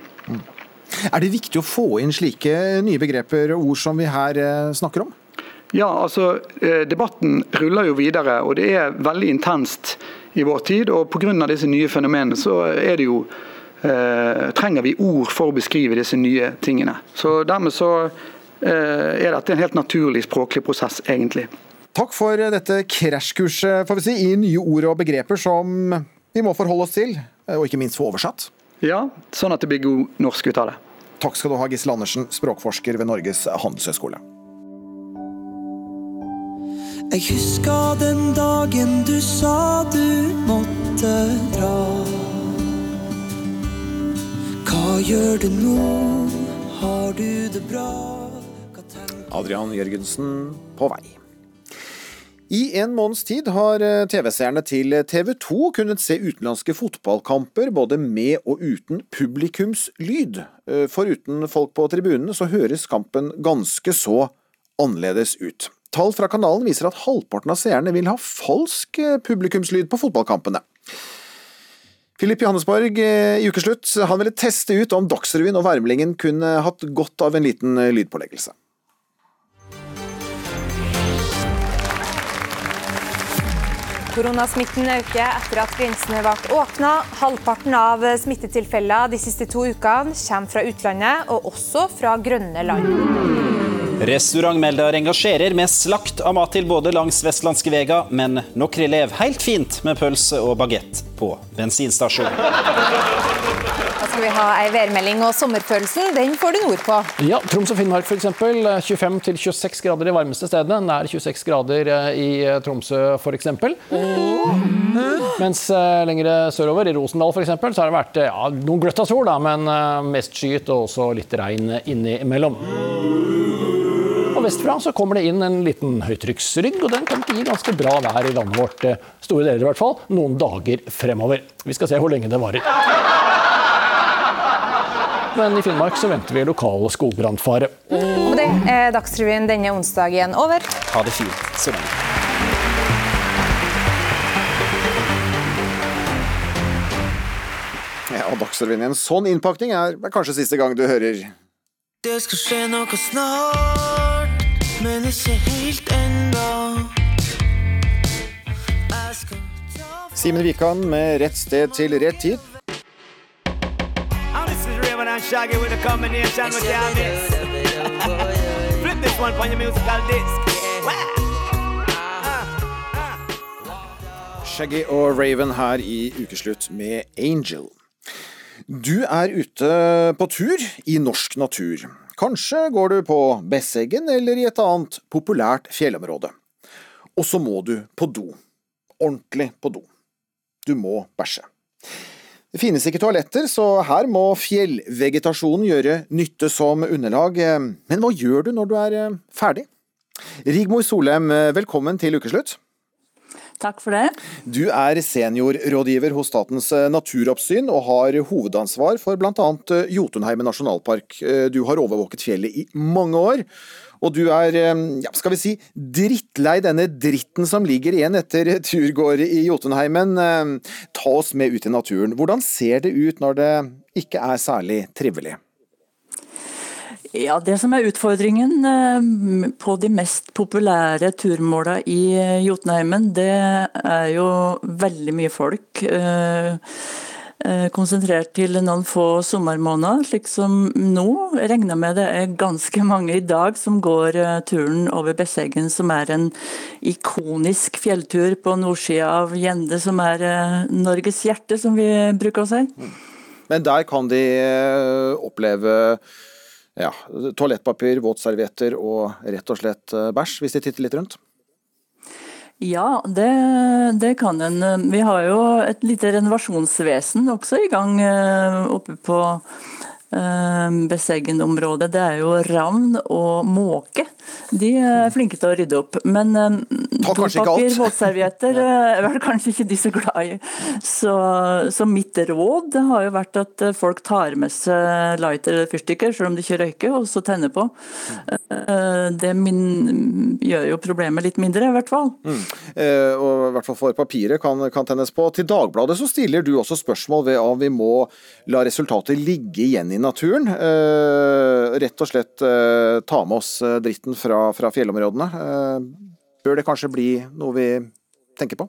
Er det viktig å få inn slike nye begreper og ord som vi her eh, snakker om? Ja, altså eh, Debatten ruller jo videre, og det er veldig intenst i vår tid. og Pga. disse nye fenomenene så er det jo eh, trenger vi ord for å beskrive disse nye tingene. Så Dermed så eh, er dette en helt naturlig språklig prosess, egentlig. Takk for dette krasjkurset får vi si, i nye ord og begreper som vi må forholde oss til, og ikke minst få oversatt. Ja, sånn at det blir god norsk ut av det. Takk skal du ha, Gisle Andersen, språkforsker ved Norges handelshøyskole. Jeg husker den dagen du sa du måtte dra. Hva gjør du nå? Har du det bra? Adrian Jørgensen på vei. I en måneds tid har eh, TV-seerne til TV 2 kunnet se utenlandske fotballkamper både med og uten publikumslyd. Foruten For uten folk på tribunene så høres kampen ganske så annerledes ut. Tall fra kanalen viser at halvparten av seerne vil ha falsk eh, publikumslyd på fotballkampene. Filip Johannesborg eh, i ukeslutt han ville teste ut om Dagsrevyen og Værmelingen kunne hatt godt av en liten eh, lydpåleggelse. Koronasmitten øker etter at grensene ble åpna. Halvparten av smittetilfellene de siste to ukene kommer fra utlandet, og også fra grønne land. Restaurantmelder engasjerer med slakt av mat til både langs Vestlandske vega, men noen lever helt fint med pølse og bagett på bensinstasjon. Da skal vi ha ei værmelding, og sommerfølelsen den får du nordpå. Ja, Troms og Finnmark f.eks. 25-26 grader de varmeste stedene. Nær 26 grader eh, i eh, Tromsø f.eks. Mens eh, lengre sørover, i Rosendal f.eks., så har det vært eh, ja, noen gløtt av sol, da, men eh, mest skyet og også litt regn innimellom. Og Vestfra så kommer det inn en liten høytrykksrygg, og den kommer til å gi ganske bra vær i landet vårt. Store deler i hvert fall, noen dager fremover. Vi skal se hvor lenge det varer. Men i Finnmark så venter vi lokal skogbrannfare. Og det er Dagsrevyen denne onsdagen over. Ha det fint så lenge. Ja, og Dagsrevyen i en sånn innpakning er kanskje siste gang du hører Det skal skje noe snart, men ikke helt ennå. Simen Wikan med Rett sted til rett tid. Shaggy og Raven her i Ukeslutt med Angel. Du er ute på tur i norsk natur. Kanskje går du på Besseggen eller i et annet populært fjellområde. Og så må du på do. Ordentlig på do. Du må bæsje. Det finnes ikke toaletter, så her må fjellvegetasjonen gjøre nytte som underlag. Men hva gjør du når du er eh, ferdig? Rigmor Solem, eh, velkommen til ukeslutt. Takk for det. Du er seniorrådgiver hos Statens eh, naturoppsyn og har hovedansvar for bl.a. Jotunheimen nasjonalpark. Eh, Du har overvåket fjellet i mange år, og du er, eh, ja, skal vi si, drittlei denne dritten som ligger igjen etter turgåere i Jotunheimen. Eh, Ta oss med ut i naturen. Hvordan ser det ut når det ikke er særlig trivelig? Ja, Det som er utfordringen eh, på de mest populære turmåla i eh, Jotunheimen, det er jo veldig mye folk. eh, Konsentrert til noen få sommermåneder, slik som nå. Jeg regner med det er ganske mange i dag som går turen over Besseggen, som er en ikonisk fjelltur på nordsida av Gjende, som er Norges hjerte, som vi bruker å si. Men der kan de oppleve ja, toalettpapir, våtservietter og rett og slett eh, bæsj, hvis de titter litt rundt. Ja, det, det kan en. Vi har jo et lite renovasjonsvesen også i gang eh, oppe på eh, Besseggen-området. Det er jo ravn og måke. De er flinke til å rydde opp. Men eh, dopapir, våtservietter eh, er vel kanskje ikke de så glad i. Så, så mitt råd har jo vært at eh, folk tar med seg lighter eller fyrstikker, selv om de ikke røyker, og så tenner på. Eh, Det min, gjør jo problemet litt mindre, i hvert fall. Mm. Eh, og i hvert fall for papiret kan, kan tennes på. Til Dagbladet så stiller du også spørsmål ved om vi må la resultatet ligge igjen i naturen. Eh, rett og slett eh, ta med oss eh, dritten fra, fra fjellområdene. Bør det kanskje bli noe vi tenker på?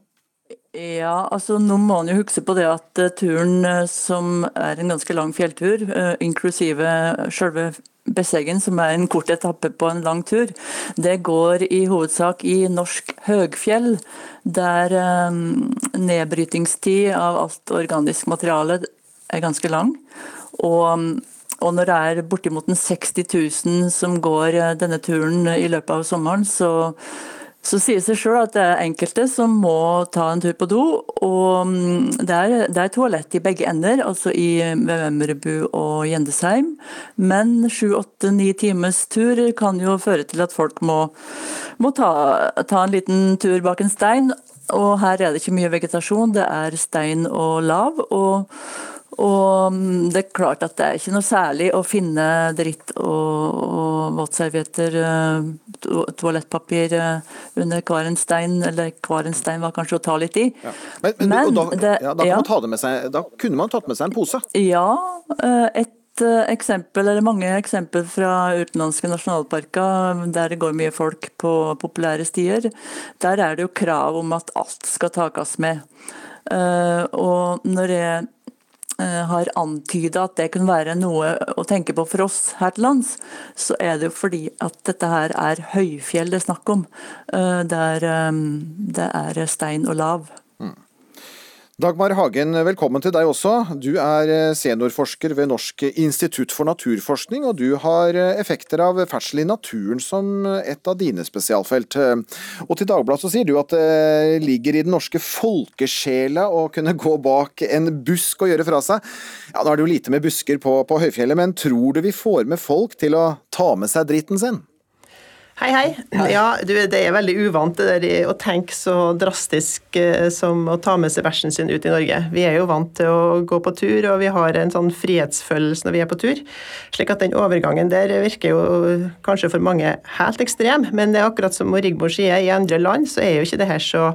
Ja, altså nå må man jo huske på det at turen som er en ganske lang fjelltur, inklusive selve Besseggen, som er en kort etappe på en lang tur, det går i hovedsak i norsk høgfjell, der nedbrytingstid av alt organisk materiale er ganske lang. Og, og når det er bortimot en 60 000 som går eh, denne turen i løpet av sommeren, så så sier seg sjøl at det er enkelte som må ta en tur på do. og mm, Det er, det er toalett i begge ender, altså i Vemmerbu og Gjendesheim. Men sju-åtte-ni times tur kan jo føre til at folk må, må ta, ta en liten tur bak en stein. Og her er det ikke mye vegetasjon, det er stein og lav. og og mm, det er klart at det er ikke noe særlig å finne dritt og, og våtservietter, eh, to- toalettpapir eh, under hver en stein, eller hver en stein var kanskje å ta litt i. Men, men, og da, det- ja, da, ja. seg, da kunne man tatt med seg en pose. Ja, eh, et eksempel, eller mange eksempel fra utenlandske nasjonalparker der det går mye folk på populære stier, der er det jo krav om at alt skal takes med. Og når jeg har antyda at det kunne være noe å tenke på for oss her til lands, så er det jo fordi at dette her er høyfjell det er snakk om. Det Der eh, det er stein og lav. Dagmar Hagen, velkommen til deg også. Du er eh, seniorforsker ved Norsk institutt for naturforskning, og du har eh, effekter av ferdsel i naturen som et av dine spesialfelt. Eh, Og til Dagbladet så sier du at det ligger i den norske folkesjela å kunne gå bak en busk og gjøre fra seg. Ja, Nå er det jo lite med busker på, på høyfjellet, men tror du vi får med folk til å ta med seg dritten sin? Hei, hei. Ja, du, det er veldig uvant det der å tenke så drastisk eh, som å ta med seg bæsjen sin ut i Norge. Vi er jo vant til å gå på tur, og vi har en sånn frihetsfølelse når vi er på tur. Slik at den overgangen der virker jo kanskje for mange helt ekstrem, men det er akkurat som Rigmor sier, i andre land så er jo ikke det her så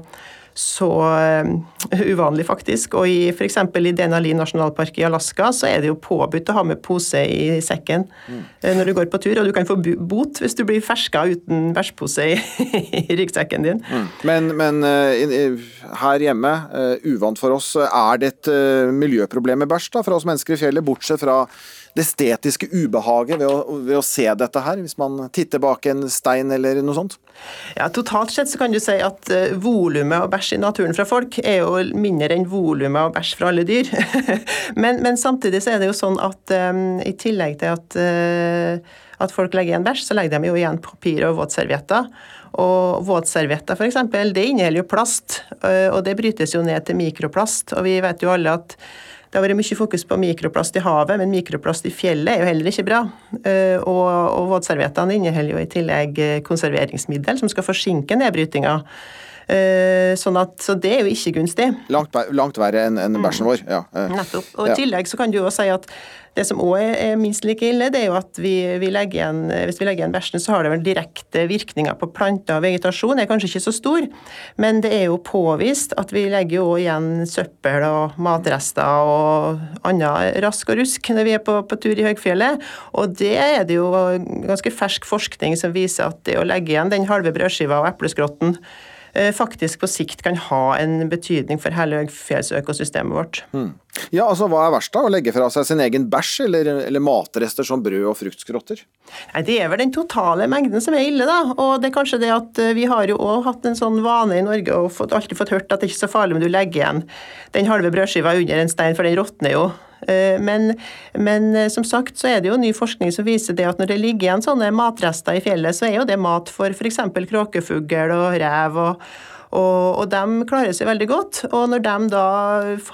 så eh, uvanlig, faktisk. Og i f.eks. i Denali nasjonalpark i Alaska så er det jo påbudt å ha med pose i sekken mm. når du går på tur, og du kan få bot hvis du blir ferska uten bæsjpose i, i ryggsekken din. Mm. Men, men eh, her hjemme, eh, uvant for oss, er det et eh, miljøproblem med bæsj da, for oss mennesker i fjellet, bortsett fra det estetiske ubehaget ved å, ved å se dette her, hvis man titter bak en stein eller noe sånt? Ja, Totalt sett så kan du si at uh, volumet av bæsj i naturen fra folk er jo mindre enn volumet av bæsj fra alle dyr. men, men samtidig så er det jo sånn at um, i tillegg til at, uh, at folk legger igjen bæsj, så legger de jo igjen papir og våtservietter. Og våtservietter f.eks., det inneholder jo plast, og det brytes jo ned til mikroplast. Og vi vet jo alle at det har vært mye fokus på mikroplast i havet, men mikroplast i fjellet er jo heller ikke bra. Eh, Og, og våtserviettene inneholder jo i tillegg eh, konserveringsmiddel som skal forsinke nedbrytinga. Eh, Sånn at, så det er jo ikke gunstig. Langt, langt verre enn en bæsjen vår. Ja. eh. Nettopp. Og i Ja. tillegg så kan du også si at det som òg er minst like ille, det er jo at vi, vi igjen, hvis vi legger igjen bæsjen, så har det vel direkte virkninger på planter og vegetasjon. Det er kanskje ikke så stor, men det er jo påvist at vi legger jo igjen søppel og matrester og annet rask og rusk når vi er på, på tur i høgfjellet. Og det er det jo ganske fersk forskning som viser at det å legge igjen den halve brødskiva og epleskrotten eh, faktisk på sikt kan ha en betydning for hele fjellsøkosystemet vårt. Mm. Ja, altså Hva er verst, da? Å legge fra seg sin egen bæsj, eller, eller matrester som brød og fruktskrotter? Nei, Det er vel den totale mengden som er ille, da. Og det er kanskje det at eh, vi har jo òg hatt en sånn vane i Norge og fått, alltid fått hørt at det er ikke er så farlig om du legger igjen den halve brødskiva under en stein, for den råtner jo. Eh, Men, men eh, som sagt så er det jo ny forskning som viser det at når det ligger igjen sånne matrester i fjellet, så er jo det mat for f.eks. kråkefugl og rev. og og, og de klarer seg veldig godt. Og når de da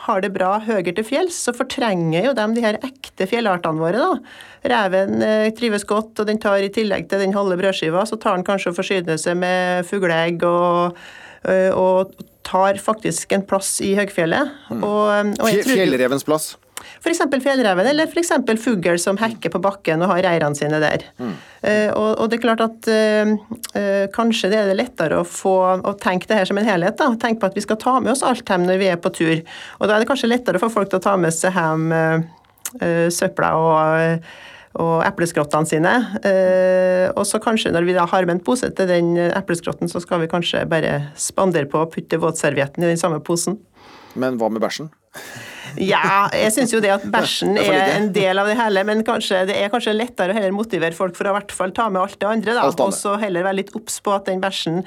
har det bra høyere til fjells, så fortrenger jo de de her ekte fjellartene våre. da. Reven eh, trives godt, og den tar i tillegg til den halve brødskiva, så tar den kanskje og forsyner seg med fugleegg og, eh, og tar faktisk en plass i høgfjellet. Og, og tror Fjellrevens plass. F.eks. fjellreven, eller f.eks. fugl som hekker på bakken og har reirene sine der. Eh, og, og det er klart at uh, uh, kanskje det er det lettere å få å tenke det her som en helhet. da, Tenke på at vi skal ta med oss alt hjem når vi er på tur. Og da er det kanskje lettere for folk til å ta med seg hjem søpla og og epleskrottene sine. Eh, og så kanskje når vi da har med en pose til den epleskrotten, så skal vi kanskje bare spandere på å putte våtservietten i den samme posen. Men hva med bæsjen? Ja, jeg syns jo det at bæsjen er en del av det hele, men kanskje, det er kanskje lettere å heller motivere folk for å i hvert fall ta med alt det andre, da. Og så heller være litt obs på at den bæsjen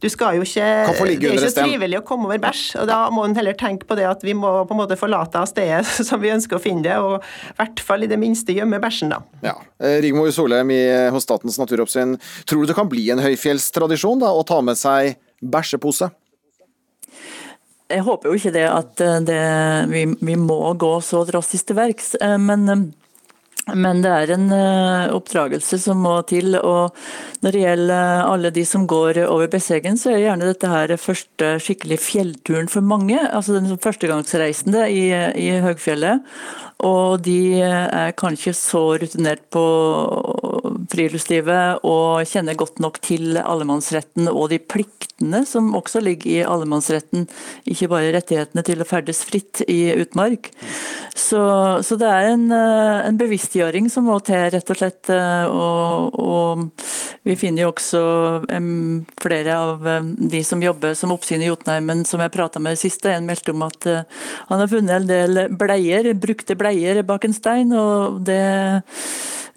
du skal jo ikke, Det er ikke så trivelig å komme over bæsj, og da må en heller tenke på det at vi må på en måte forlate stedet som vi ønsker å finne det, og i hvert fall i det minste gjemme bæsjen, da. Ja. Eh, Rigmor Solheim i, hos Statens naturoppsyn, tror du det kan bli en høyfjellstradisjon da, å ta med seg bæsjepose? Jeg håper jo ikke det at eh, det, vi, vi må gå så drastisk til verks, eh, men, eh, men det er en oppdragelse som må til. og Når det gjelder alle de som går over Besseggen, så er gjerne dette her første skikkelig fjellturen for mange. altså Den førstegangsreisende i, i høgfjellet. Og de er kanskje så rutinert på friluftslivet og kjenner godt nok til allemannsretten og de pliktene som også ligger i allemannsretten, ikke bare rettighetene til å ferdes fritt i utmark. Så, så det er en, eh, en bevisstgjøring som må til, rett og slett. eh, Og, og vi finner jo også um, flere av de som jobber som oppsyn i Jotunheimen, som jeg prata med sist, en meldte om at uh, han har funnet en del bleier, brukte bleier bak en stein, og det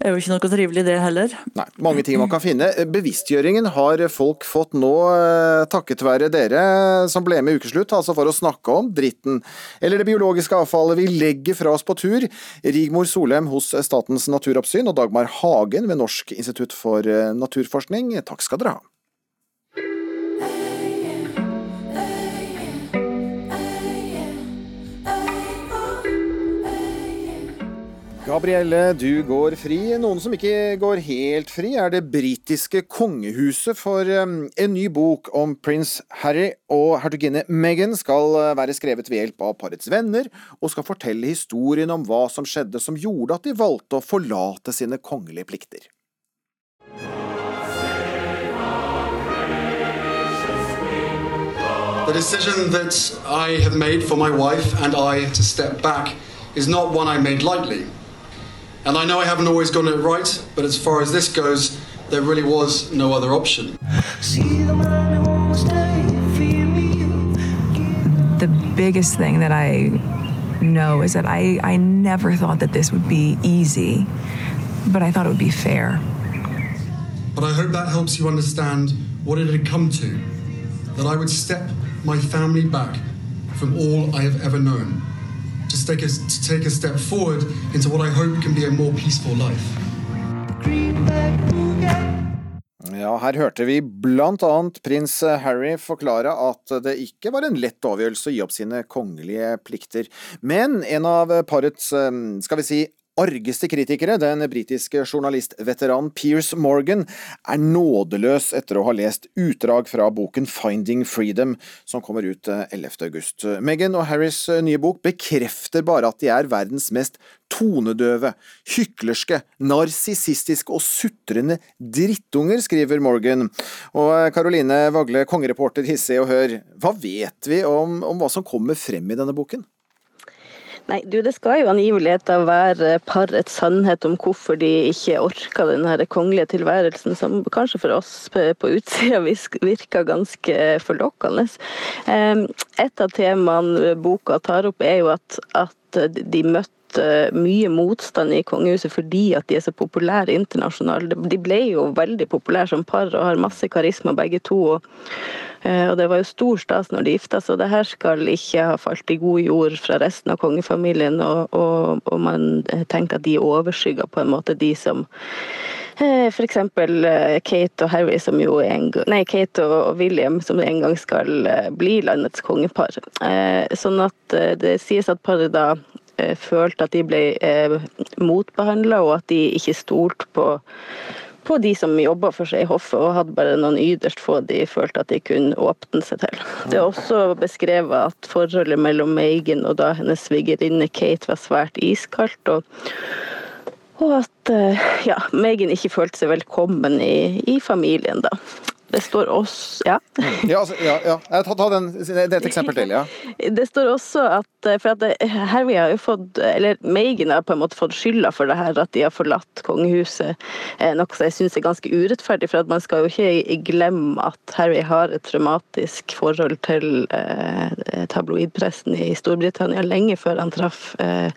er jo ikke noe trivelig det heller. Nei, mange ting man kan finne. Bevisstgjøringen har folk fått nå eh, takket være dere som ble med i Ukeslutt, altså for å snakke om dritten eller det biologiske avfallet vi legger fra oss på tur. Rigmor Solheim hos Statens naturoppsyn og Dagmar Hagen ved Norsk institutt for eh, naturforskning, takk skal dere ha. Gabrielle, du går fri. Noen som ikke går helt fri, er det britiske kongehuset. For um, en ny bok om prins Harry og hertuginne Meghan skal uh, være skrevet ved hjelp av parets venner, og skal fortelle historien om hva som skjedde som gjorde at de valgte å forlate sine kongelige plikter. The decision that I have made for my wife and I to step back is not one I made lightly. And I know I haven't always gotten it right, but as far as this goes, there really was no other option. The biggest thing that I know is that I, I never thought that this would be easy, but I thought it would be fair. But I hope that helps you understand what it had come to. That I would step my family back from all I have ever known. To take a, to take a step forward into what I hope can be a more peaceful life. Ja, her hørte vi blant annet prins Harry forklare at det ikke var en lett avgjørelse å gi opp sine kongelige plikter. Men en av parets, eh, skal vi si, argeste kritikere, den britiske journalistveteranen Piers Morgan, er nådeløs etter å ha lest utdrag fra boken Finding Freedom, som kommer ut eh, 11. august. Meghan og Harrys eh, nye bok bekrefter bare at de er verdens mest tonedøve, hyklerske, narsissistiske og sutrende drittunger, skriver Morgan. Og eh, Caroline Vagle, kongereporter Hisse og Hør, hva vet vi om, om hva som kommer frem i denne boken? Nei, du, Det skal jo angivelig være parets sannhet om hvorfor de ikke orka den kongelige tilværelsen, som kanskje for oss på utsida virker ganske forlokkende. Et av temaene boka tar opp, er jo at, at de møtte mye motstand i kongehuset fordi at de er så populære internasjonalt. De ble jo veldig populære som par og har masse karisma begge to. og Eh, og det var jo stor stas når de gifta seg, og det her skal ikke ha falt i god jord fra resten av kongefamilien, og, og, og man tenker at de overskygger på en måte de som F.eks. Kate og Harry, som jo en, nei, Kate og William, som en gang skal eh, bli landets kongepar. Eh, sånn at det sies at paret da følte at de ble motbehandla, og at de ikke stolte på på de som jobba for seg i hoffet, og hadde bare noen ytterst få de følte at de kunne åpne seg til. Det er også beskrevet at forholdet mellom Megan og da hennes svigerinne Kate var svært iskaldt. og og at ja, Megan ikke følte seg velkommen i, i familien, da. Det står også Ja. ja, altså, ja, ja. Ta, ta den, det er et eksempel til, ja. Det står også at For at det, Harry har jo fått Eller Megan har på en måte fått skylda for det her, at de har forlatt kongehuset. Noe som jeg syns er ganske urettferdig, for at man skal jo ikke glemme at Harry har et traumatisk forhold til eh, tabloidpressen i Storbritannia lenge før han traff eh,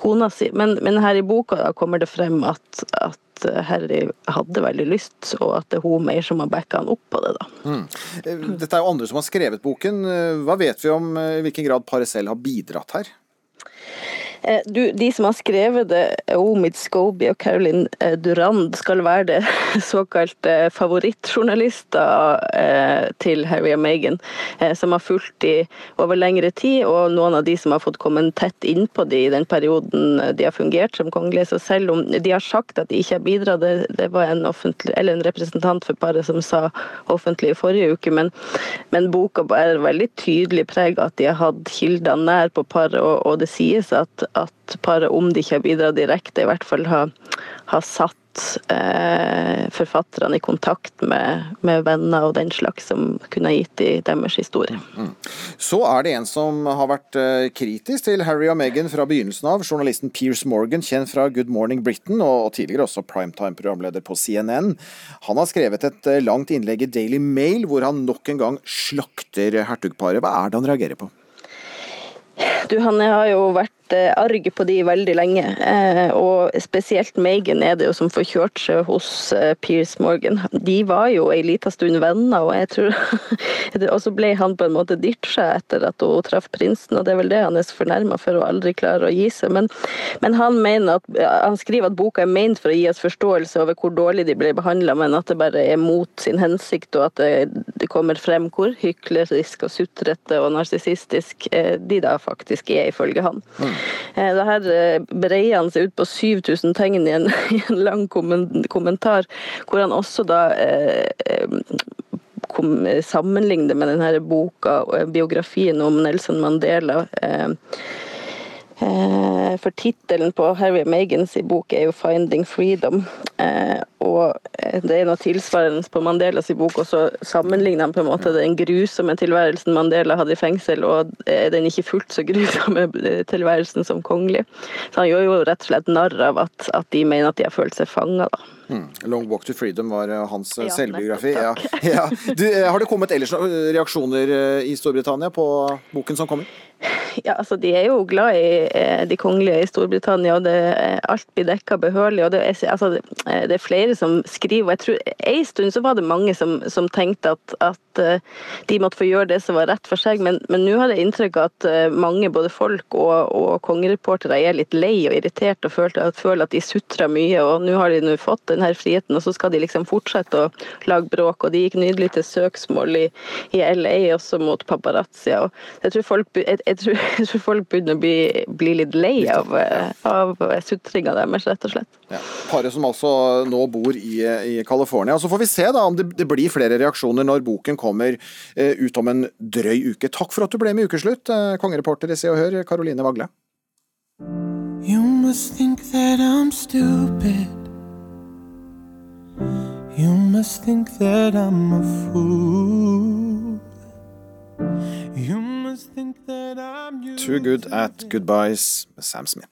kona si. Men, men, her i boka kommer det frem at, at Harry hadde veldig lyst, og at det er hun mer som har backa han opp på det. da. Mm. Dette er jo andre som har skrevet boken. Hva vet vi om i hvilken grad paret selv har bidratt her? Du, de som har skrevet det, Omid Scobie og Caroline Durand, skal være det såkalte favorittjournalister til Harry og Meghan, som har fulgt de over lengre tid, og noen av de som har fått kommet tett innpå de i den perioden de har fungert som kongelige. Så selv om de har sagt at de ikke har bidratt, det, var en, en, representant for paret som sa offentlig i forrige uke, men, men boka bærer veldig tydelig preg at de har hatt kildene nær på paret, og, og det sies at at paret, om de ikke har bidratt direkte, i hvert fall har, har satt eh, forfatterne i kontakt med, med, venner og den slags som kunne ha gitt de deres historie. Mm. Så er det en som har vært kritisk til Harry og Meghan fra begynnelsen av. Journalisten Piers Morgan, kjent fra Good Morning Britain og tidligere også primetime-programleder på CNN. Han har skrevet et langt innlegg i Daily Mail hvor han nok en gang slakter hertugparet. Hva er det han reagerer på? Du, Han har jo vært arg på de veldig lenge, og spesielt Megan er det jo som får kjørt seg hos Piers Morgan. De var jo en liten stund venner, og jeg tror Og så ble han på en måte ditcha etter at hun traff prinsen, og det er vel det han er så fornærma for å aldri klare å gi seg. Men, men han at han skriver at boka er ment for å gi oss forståelse over hvor dårlig de ble behandla, men at det bare er mot sin hensikt, og at det, det kommer frem hvor hyklerisk og sutrete og narsissistisk de da faktisk er, ifølge han. Mm. Det her breier han seg ut på 7000 tegn i en, i en lang kommentar, hvor han også da eh, sammenligner med denne boka, biografien om Nelson Mandela. Eh, Eh, For tittelen på Harry Megans i bok er jo 'Finding Freedom'. Eh, Og det er noe tilsvarende på Mandelas i bok, og så sammenligner han på en måte den grusomme tilværelsen Mandela hadde i fengsel, og eh, den ikke fullt så grusomme eh, tilværelsen som kongelig. Så han gjør jo rett og slett narr av at, at de mener at de har følt seg fanga, da. Mm. 'Long Walk to Freedom' var eh, hans eh, Ja, selvbiografi. Ja. nettopp, Ja. Du, eh, har det kommet ellers noen reaksjoner eh, i Storbritannia på boken som kommer? Ja, altså De er jo glad i eh, de kongelige i Storbritannia, og det, eh, alt blir dekka behørig. og det er, altså, det, eh, er flere som skriver. og jeg tror En stund så var det mange som, som tenkte at, at de måtte få gjøre det som var rett for seg, men nå har jeg inntrykk av at mange, både folk og, og kongereportere, er litt lei og irritert og føler at, føler at de sutrer mye. og Nå har de nå fått denne friheten, og så skal de liksom fortsette å lage bråk. og De gikk nydelig til søksmål i, i LA også mot paparazzia. og Jeg tror folk, be- jeg, tror, jeg tror folk begynner å bli, bli litt lei av, eh, av sutringa deres, rett og slett. Ja. Paret som altså nå bor i, i California. Så får vi se da om det, det blir flere reaksjoner når boken kommer eh, ut om en drøy uke. Takk for at du ble med i Ukeslutt, eh, kongereporter i Se og Hør, Karoline Vagle. You must think that I'm stupid. You must think that I'm a fool. Too Good At Goodbyes med Sam Smith.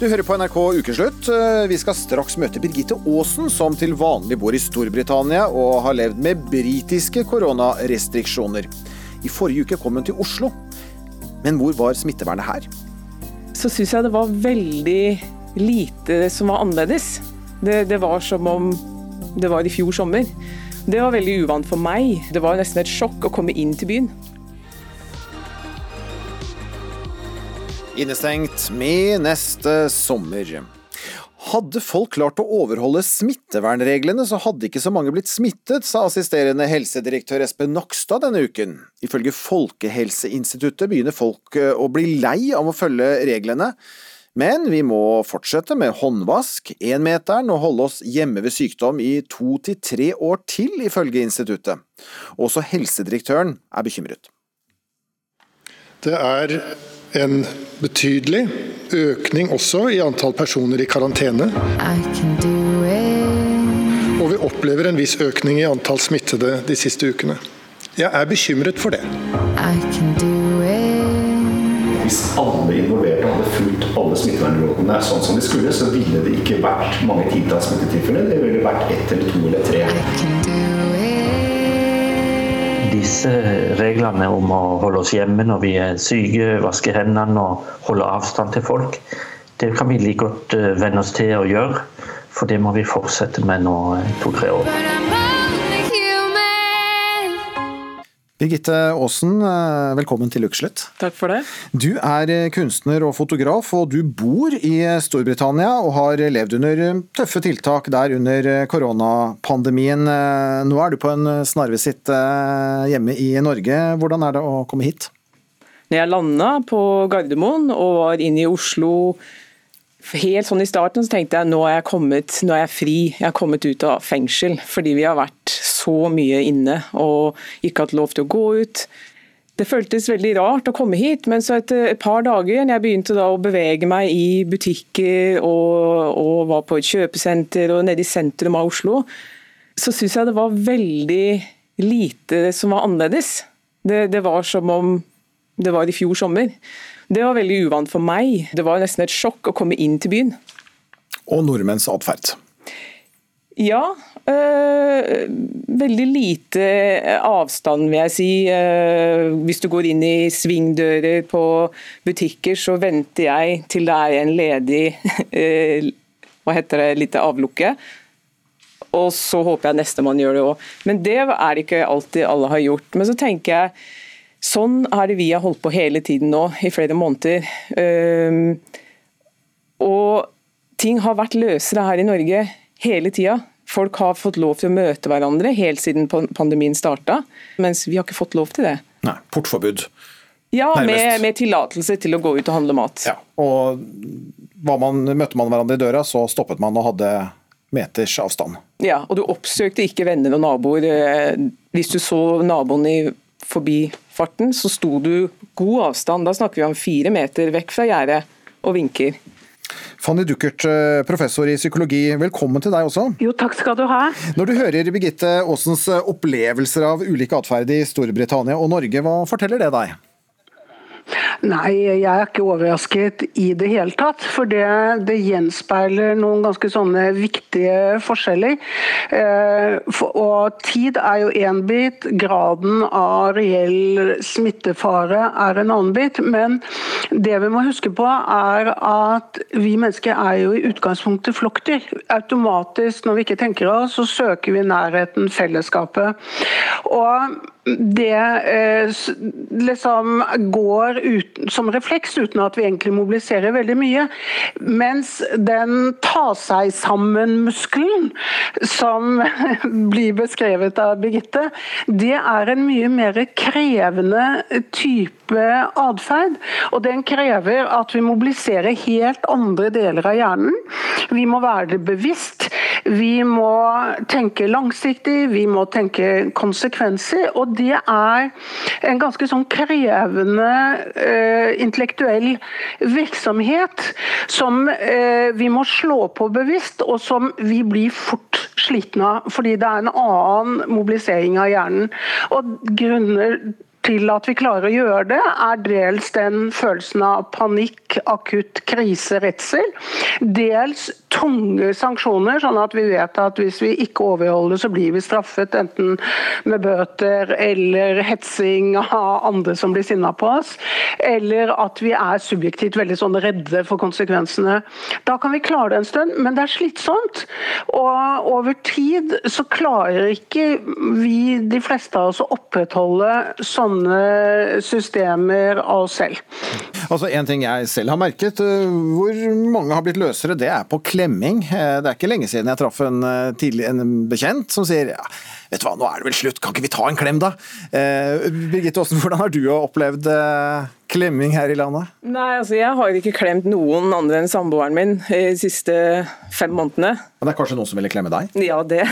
Du hører på NRK Ukeslutt. Eh, Vi skal straks møte Birgitte Aasen, som til vanlig bor i Storbritannia og har levd med britiske koronarestriksjoner. I forrige uke kom hun til Oslo. Men hvor var smittevernet her? så syns jeg det var veldig lite som var annerledes. Det, det var som om det var i fjor sommer. Det var veldig uvant for meg. Det var nesten et sjokk å komme inn til byen. Innestengt med neste sommer. Hadde folk klart å overholde smittevernreglene, så hadde ikke så mange blitt smittet, sa assisterende helsedirektør Espen Nakstad denne uken. Ifølge Folkehelseinstituttet begynner folk eh, å bli lei av å følge reglene. Men vi må fortsette med håndvask, énmeteren og holde oss hjemme ved sykdom i to til tre år til, ifølge instituttet. Også helsedirektøren er bekymret. Det er en betydelig økning også i antall personer i karantene. Og vi opplever en viss økning i antall smittede de siste ukene. Jeg er bekymret for det. Hvis alle fulgt alle smittevernrådene sånn som de skulle, så ville det ikke vært mange titalls smittetilfeller. Det ville vært ett eller to eller tre. Disse reglene om å holde oss hjemme når vi er syke, vaske hendene og holde avstand til folk, det kan vi like godt eh, venne oss til å gjøre. For det må vi fortsette med nå eh, to-tre år. Birgitte Aasen, eh, velkommen til Ukeslutt. Takk for det. Du er eh, kunstner og fotograf, og du bor i Storbritannia og har levd under eh, tøffe tiltak der under eh, koronapandemien. Eh, Nå er du på en snarvisitt eh, hjemme i Norge. Hvordan er det å komme hit? Jeg landa på Gardermoen og var inne i Oslo helt sånn i starten, så tenkte jeg nå er jeg kommet, nå er jeg fri. Jeg er kommet ut av fengsel fordi vi har vært så mye inne og ikke hatt lov til å gå ut. Det føltes veldig rart å komme hit, men så etter et par dager, igjen, jeg begynte da å bevege meg i butikker og, og var på et kjøpesenter og nede i sentrum av Oslo, så syns jeg det var veldig lite som var annerledes. Det, det var som om det var i fjor sommer. Det var veldig uvant for meg. Det var nesten et sjokk å komme inn til byen. Og nordmenns atferd. Ja, øh, veldig lite avstand, vil jeg si. Øh, hvis du går inn i svingdører på butikker, så venter jeg til det er en ledig øh, hva heter det, lite avlukke. Og så håper jeg nestemann gjør det òg. Men det er det ikke alltid alle har gjort. Men så tenker jeg Sånn er det vi har holdt på hele tiden nå, i flere måneder. Um, og ting har vært løsere her i Norge hele tida. Folk har fått lov til å møte hverandre helt siden pandemien starta, mens vi har ikke fått lov til det. Nei, portforbud. Ja, med, Nærmest. med tillatelse til å gå ut og handle mat. Ja, og man, møtte man hverandre i døra, så stoppet man og hadde meters avstand. Ja, og du oppsøkte ikke venner og naboer. eh, Hvis du så naboen i, forbi farten, så sto du god avstand. Da snakker vi om fire meter vekk fra gjerdet og vinker. Fanny Duckert, eh, professor i psykologi, velkommen til deg også. Jo, takk skal du ha. Når du hører Birgitte Aasens eh, opplevelser av ulike atferd i Storbritannia og Norge, hva forteller det deg? Nei, jeg er ikke overrasket i det hele tatt. For det, det gjenspeiler noen ganske sånne viktige forskjeller. Eh, for, og tid er jo én bit, graden av reell smittefare er en annen bit. Men det vi må huske på er at vi mennesker er jo i utgangspunktet flokkdyr. Automatisk, når vi ikke tenker oss, så søker vi nærheten, fellesskapet. Og det eh, liksom går ut, som refleks uten at vi egentlig mobiliserer veldig mye. Mens den ta seg sammen-muskelen som blir beskrevet av Birgitte, det er en mye mer krevende type atferd. Og den krever at vi mobiliserer helt andre deler av hjernen. Vi må være det bevisst. Vi må tenke langsiktig, vi må tenke konsekvenser. og det er en ganske sånn krevende uh, intellektuell virksomhet som uh, vi må slå på bevisst, og som vi blir fort slitne av. Fordi det er en annen mobilisering av hjernen. Og grunner til at vi klarer å gjøre det, er dels den følelsen av panikk, akutt krise, redsel. Dels tunge sanksjoner, sånn at vi vet at hvis vi ikke overholder, så blir vi straffet. Enten med bøter eller hetsing av andre som blir sinna på oss. Eller at vi er subjektivt veldig sånn redde for konsekvensene. Da kan vi klare det en stund, men det er slitsomt. Og over tid så klarer ikke vi, de fleste av oss, å opprettholde sånne systemer av oss selv. Altså En ting jeg selv har merket, uh, hvor mange har blitt løsere, det er på klemming. Uh, Det er ikke lenge siden jeg traff en, uh, tidlig, en bekjent som sier ja, vet du hva, nå er det vel slutt, kan ikke vi ta en klem da? Eh, Birgitte Aasen, hvordan har du opplevd eh, klemming her i landet? Nei, altså Jeg har ikke klemt noen andre enn samboeren min de siste fem månedene. Men det er kanskje noen som ville klemme deg? Ja, det.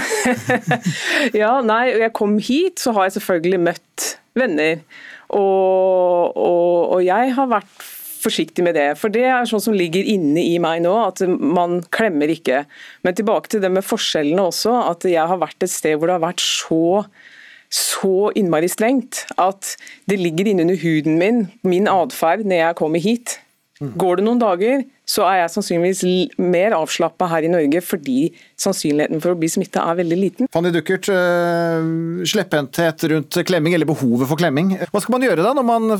ja, nei, jeg kom hit, så har jeg selvfølgelig møtt venner. Og, og, og jeg har vært forsiktig med det. For det er sånn som ligger inne i meg nå, at man klemmer ikke. Men tilbake til det med forskjellene også, at jeg har vært et sted hvor det har vært så så innmari strengt at det ligger innunder huden min, min atferd, når jeg kommer hit. Går det noen dager, så er jeg sannsynligvis mer avslappa her i Norge fordi sannsynligheten for å bli smitta er veldig liten. Fanny Duckert, uh, slepphendthet rundt klemming, eller behovet for klemming. Hva skal man gjøre da, når man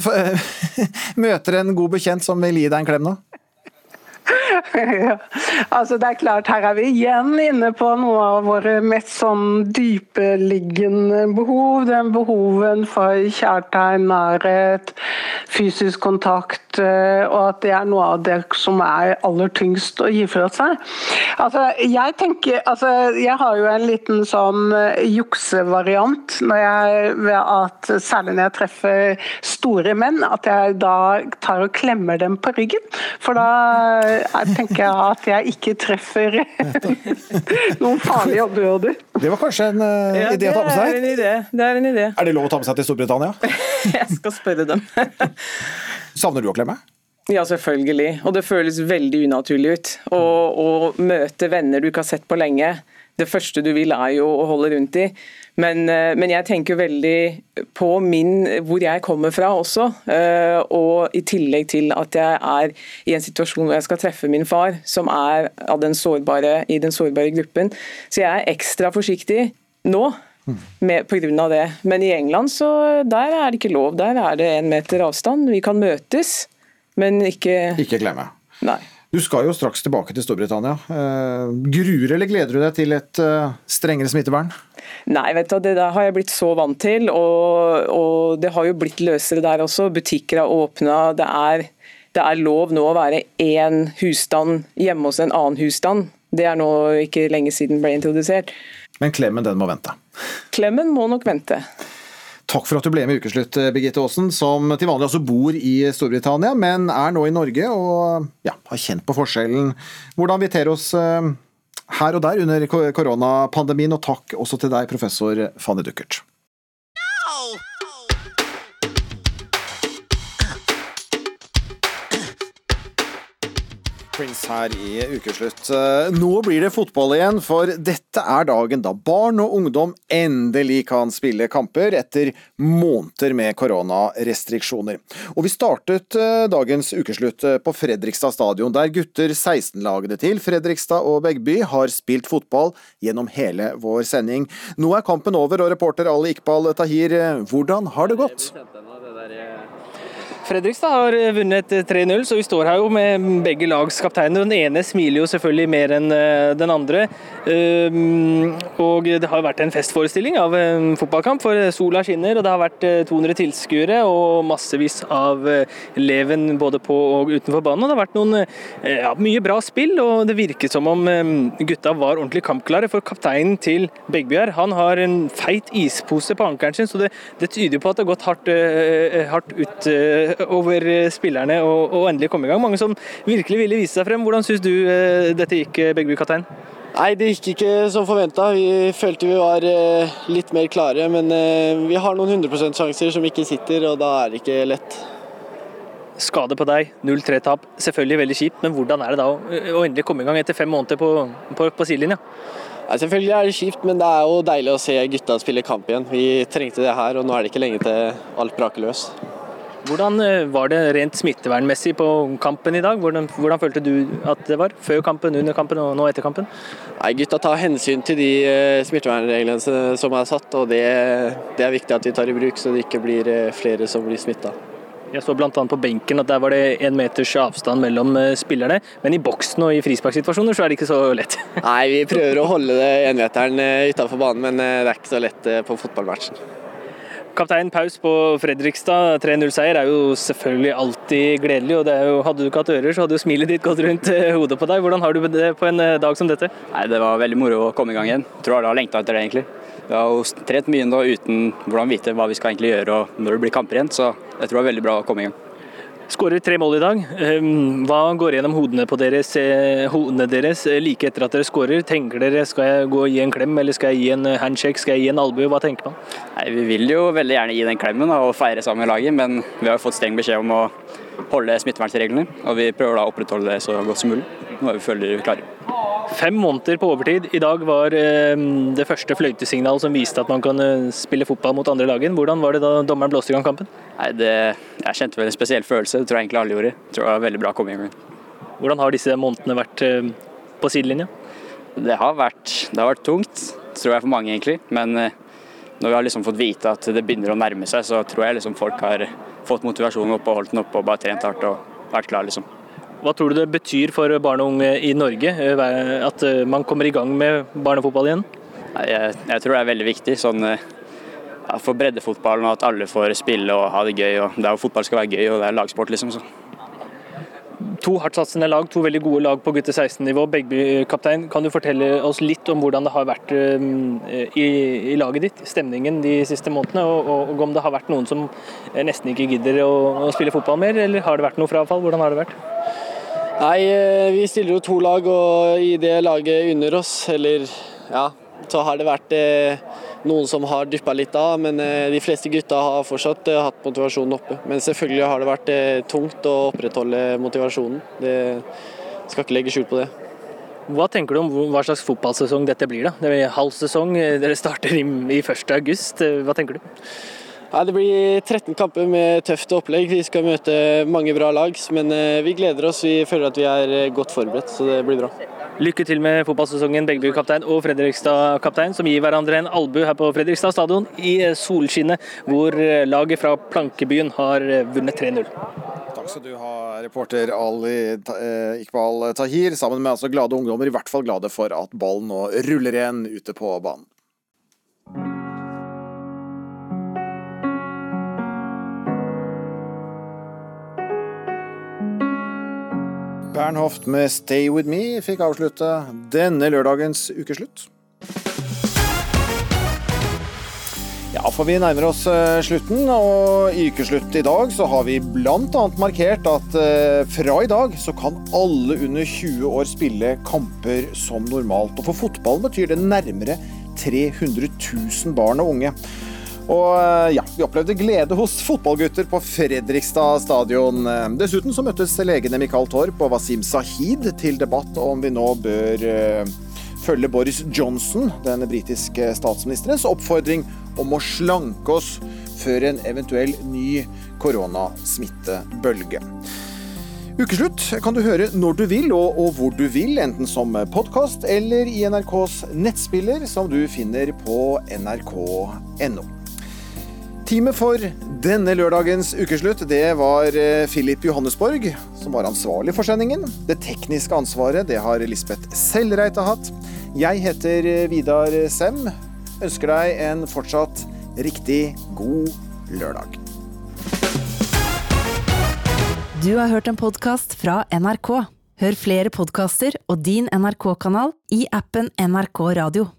møter en god bekjent som vil gi deg en klem nå? ja. Altså det er klart, Her er vi igjen inne på noe av våre mest sånn dypeliggende behov. Den behoven for kjærtegn, nærhet, fysisk kontakt, eh, og at det er noe av det som er aller tyngst å gi fra seg. Altså, jeg tenker, altså, jeg har jo en liten sånn eh, juksevariant når jeg, ved at særlig når jeg treffer store menn, at jeg da tar og klemmer dem på ryggen. For da jeg tenker jeg at jeg ikke treffer noen farlige områder. Det var kanskje en uh, Ja, idé å ta med Det er seg? en idé. Det er en idé. Er det lov å ta med seg til Storbritannia? Jeg skal spørre dem. Savner du å klemme? Ja, selvfølgelig. Og det føles veldig unaturlig ut. Å, møte venner du ikke har sett på lenge. Det første du vil er jo å holde rundt i. Men, eh, men jeg tenker veldig på min, hvor jeg kommer fra også. eh, Og i tillegg til at jeg er i en situasjon hvor jeg skal treffe min far, som er den sårbare, i den sårbare gruppen. Så jeg er ekstra forsiktig nå. Med, på grunn av det. Men i England så der er det ikke lov. Der er det én meter avstand. Vi kan møtes, men ikke Ikke glemme. Nei. Du skal jo straks tilbake til Storbritannia. Uh, gruer eller gleder du deg til et eh, strengere smittevern? Nei, vet du, det der har jeg blitt så vant til, og, og det har jo blitt løsere der også. Butikker har åpna. Det det er lov nå å være én husstand hjemme hos en annen husstand. Det er nå ikke lenge siden ble introdusert. Men klemmen, den må vente. Klemmen må nok vente. Takk for at du ble med i Ukeslutt, Birgitte Aasen, som til vanlig også bor i Storbritannia, men er nå i Norge og ja, har kjent på forskjellen. Hvordan vi ter oss eh, her og der under koronapandemien, og takk også til deg, professor Fanny Duckert. Prince her i ukeslutt. Eh, Nå blir det fotball igjen, for dette er dagen da barn og ungdom endelig kan spille kamper etter måneder med koronarestriksjoner. Og vi startet eh, dagens ukeslutt eh, på Fredrikstad stadion, der gutter 16-lagene til Fredrikstad og Begby har spilt fotball gjennom hele vår sending. Nå er kampen over, og reporter Ali Iqbal Tahir, hvordan har det gått? Fredrikstad har vunnet 3-0, så vi står her jo med begge lags kapteiner. Den ene smiler jo selvfølgelig mer enn eh, den andre. Um, Og det har vært en festforestilling av en fotballkamp, for sola skinner. Og det har vært eh, 200 tilskuere og massevis av eh, leven både på og utenfor banen. Og det har vært noen, eh, ja, mye bra spill, og det virket som om eh, gutta var ordentlig kampklare. For kapteinen til Begby han har en feit ispose på ankelen sin, så det, det tyder på at det har gått hardt, eh, hardt ut eh, over spillerne og, og endelig komme i gang. Mange som virkelig ville vise seg frem. Hvordan syns du eh, dette gikk, eh, Begby kaptein? Nei, det gikk ikke som forventa. Vi følte vi var eh, litt mer klare, men eh, vi har noen 100 %-sjanser som ikke sitter, og da er det ikke lett. Skade på deg, 0-3-tap. Selvfølgelig veldig kjipt, men hvordan er det da å, endelig komme i gang etter fem måneder på, på, på sidelinja? Nei, selvfølgelig er det kjipt, men det er jo deilig å se gutta spille kamp igjen. Vi trengte det her, og nå er det ikke lenge til alt braker løs. Hvordan eh, var det rent smittevernmessig på kampen i dag? Hvordan, hvordan følte du at det var? Før kampen, under kampen og nå etter kampen? Nei, Gutta tar hensyn til de eh, smittevernreglene som er satt, og det, det er viktig at vi tar i bruk, så det ikke blir eh, flere som blir smitta. Jeg så bl.a. på benken at der var det én meters avstand mellom spillerne, men i boksen og i frisparksituasjoner så er det ikke så lett. Nei, vi prøver å holde det enmeteren utafor banen, men det er ikke så lett på fotballmatchen. Kaptein Paus på Fredrikstad, 3-0-seier er jo selvfølgelig alltid gledelig. og jo, Hadde du ikke hatt ører, så hadde jo smilet ditt gått rundt eh, hodet på deg. Hvordan har du det på en eh, dag som dette? Nei, Det var veldig moro å komme i gang igjen. Tror alle har lengta etter det, egentlig. Vi har jo trent mye nå uten hvordan vite hva vi skal egentlig gjøre og når det blir kamper igjen, så jeg tror det er veldig bra å komme i gang. Skårer tre mål i dag. Ehm, Hva går gjennom hodene deres, hodene deres eh, like etter at dere skårer? Tenker dere skal jeg gå og gi en klem, eller skal jeg gi en eh, handshake, skal jeg gi en albue? Hva tenker man? Nei, Vi vil jo veldig gjerne gi den klemmen og feire sammen med laget, men vi har jo fått streng beskjed om å holde smittevernreglene, og vi prøver da å opprettholde det så godt som mulig. Nå er vi føler klare. Fem måneder på overtid. I dag var eh, det første fløytesignal som viste at man kan eh, spille fotball mot andre lagen. Hvordan var det da dommeren blåste i gang kampen? Nei, det, Jeg kjente vel en spesiell følelse, det tror jeg egentlig alle gjorde. Jeg tror det var veldig bra å komme i gang. Hvordan har disse månedene vært eh, på sidelinja? Det har vært, det har vært tungt, tror jeg for mange egentlig. Men når vi har liksom fått vite at det begynner å nærme seg, så tror jeg liksom folk har fått motivasjonen oppe og holdt den oppe og bare trent hardt og vært klar, liksom. Hva tror du det betyr for barn og unge i Norge eh, at eh, man kommer i gang med barnefotball igjen? Jeg, jeg tror det er veldig viktig sånn, eh, ja, for breddefotballen og at alle får spille og ha det gøy. og det er jo Fotball skal være gøy, og det er lagsport, liksom. Så. To hardtsatsende lag, to veldig gode lag på gutte 16-nivå. Begby-kaptein, kan du fortelle oss litt om hvordan det har vært eh, i, i laget ditt, stemningen de siste månedene, og, og, om det har vært noen som nesten ikke gidder å, å spille fotball mer, eller har det vært noe frafall? Hvordan har det vært? Nei, eh, vi stiller jo to lag, og i det laget under oss, eller ja, så har det vært eh, noen som har duppa litt av, men eh, de fleste gutta har fortsatt eh, hatt motivasjonen oppe. Men selvfølgelig har det vært tungt å opprettholde motivasjonen. Det skal ikke legge skjul på det. Hva tenker du om hva slags fotballsesong dette blir? da? Det er halv sesong, dere starter i, i 1. august. Eh, Hva tenker du? Ja, det blir 13 kamper med tøft opplegg. Vi skal møte mange bra lag, men vi gleder oss. Vi føler at vi er godt forberedt, så det blir bra. Lykke til med fotballsesongen, Begby-kaptein og Fredrikstad-kaptein, som gir hverandre en albu her på Fredrikstad stadion i eh, solskinnet, hvor eh, laget fra Plankebyen har eh, vunnet 3-0. Takk skal du ha, reporter Ali Iqbal Tahir, sammen med altså glade ungdommer, i hvert fall glade for at ballen nå ruller igjen ute på banen. Bernhoft med 'Stay With Me' fikk avslutte denne lørdagens ukeslutt. Ja, for vi nærmer oss eh, slutten, og i ukeslutt i dag så har vi bl.a. markert at eh, fra i dag så kan alle under 20 år spille kamper som normalt. Og for fotballen betyr det nærmere 300 000 barn og unge. Og eh, ja, vi opplevde glede hos fotballgutter på Fredrikstad stadion. Dessuten så møttes legene Mikael Torp og Wasim Sahid til debatt om vi nå bør eh, følge Boris Johnson, den britiske statsministerens oppfordring om å slanke oss før en eventuell ny koronasmittebølge. Ukeslutt kan du høre når du vil og, og hvor du vil, enten som podkast eller i NRKs nettspiller, som du finner på nrk.no. Teamet for denne lørdagens ukeslutt det var Filip Philip Johannesborg, som var ansvarlig for sendingen. Det tekniske ansvaret det har Lisbeth Sellreite hatt. Jeg heter eh, Vidar Sem. Ønsker deg en fortsatt riktig god lørdag. Du har hørt en podkast fra NRK. Hør flere podkaster og din NRK-kanal i appen NRK Radio.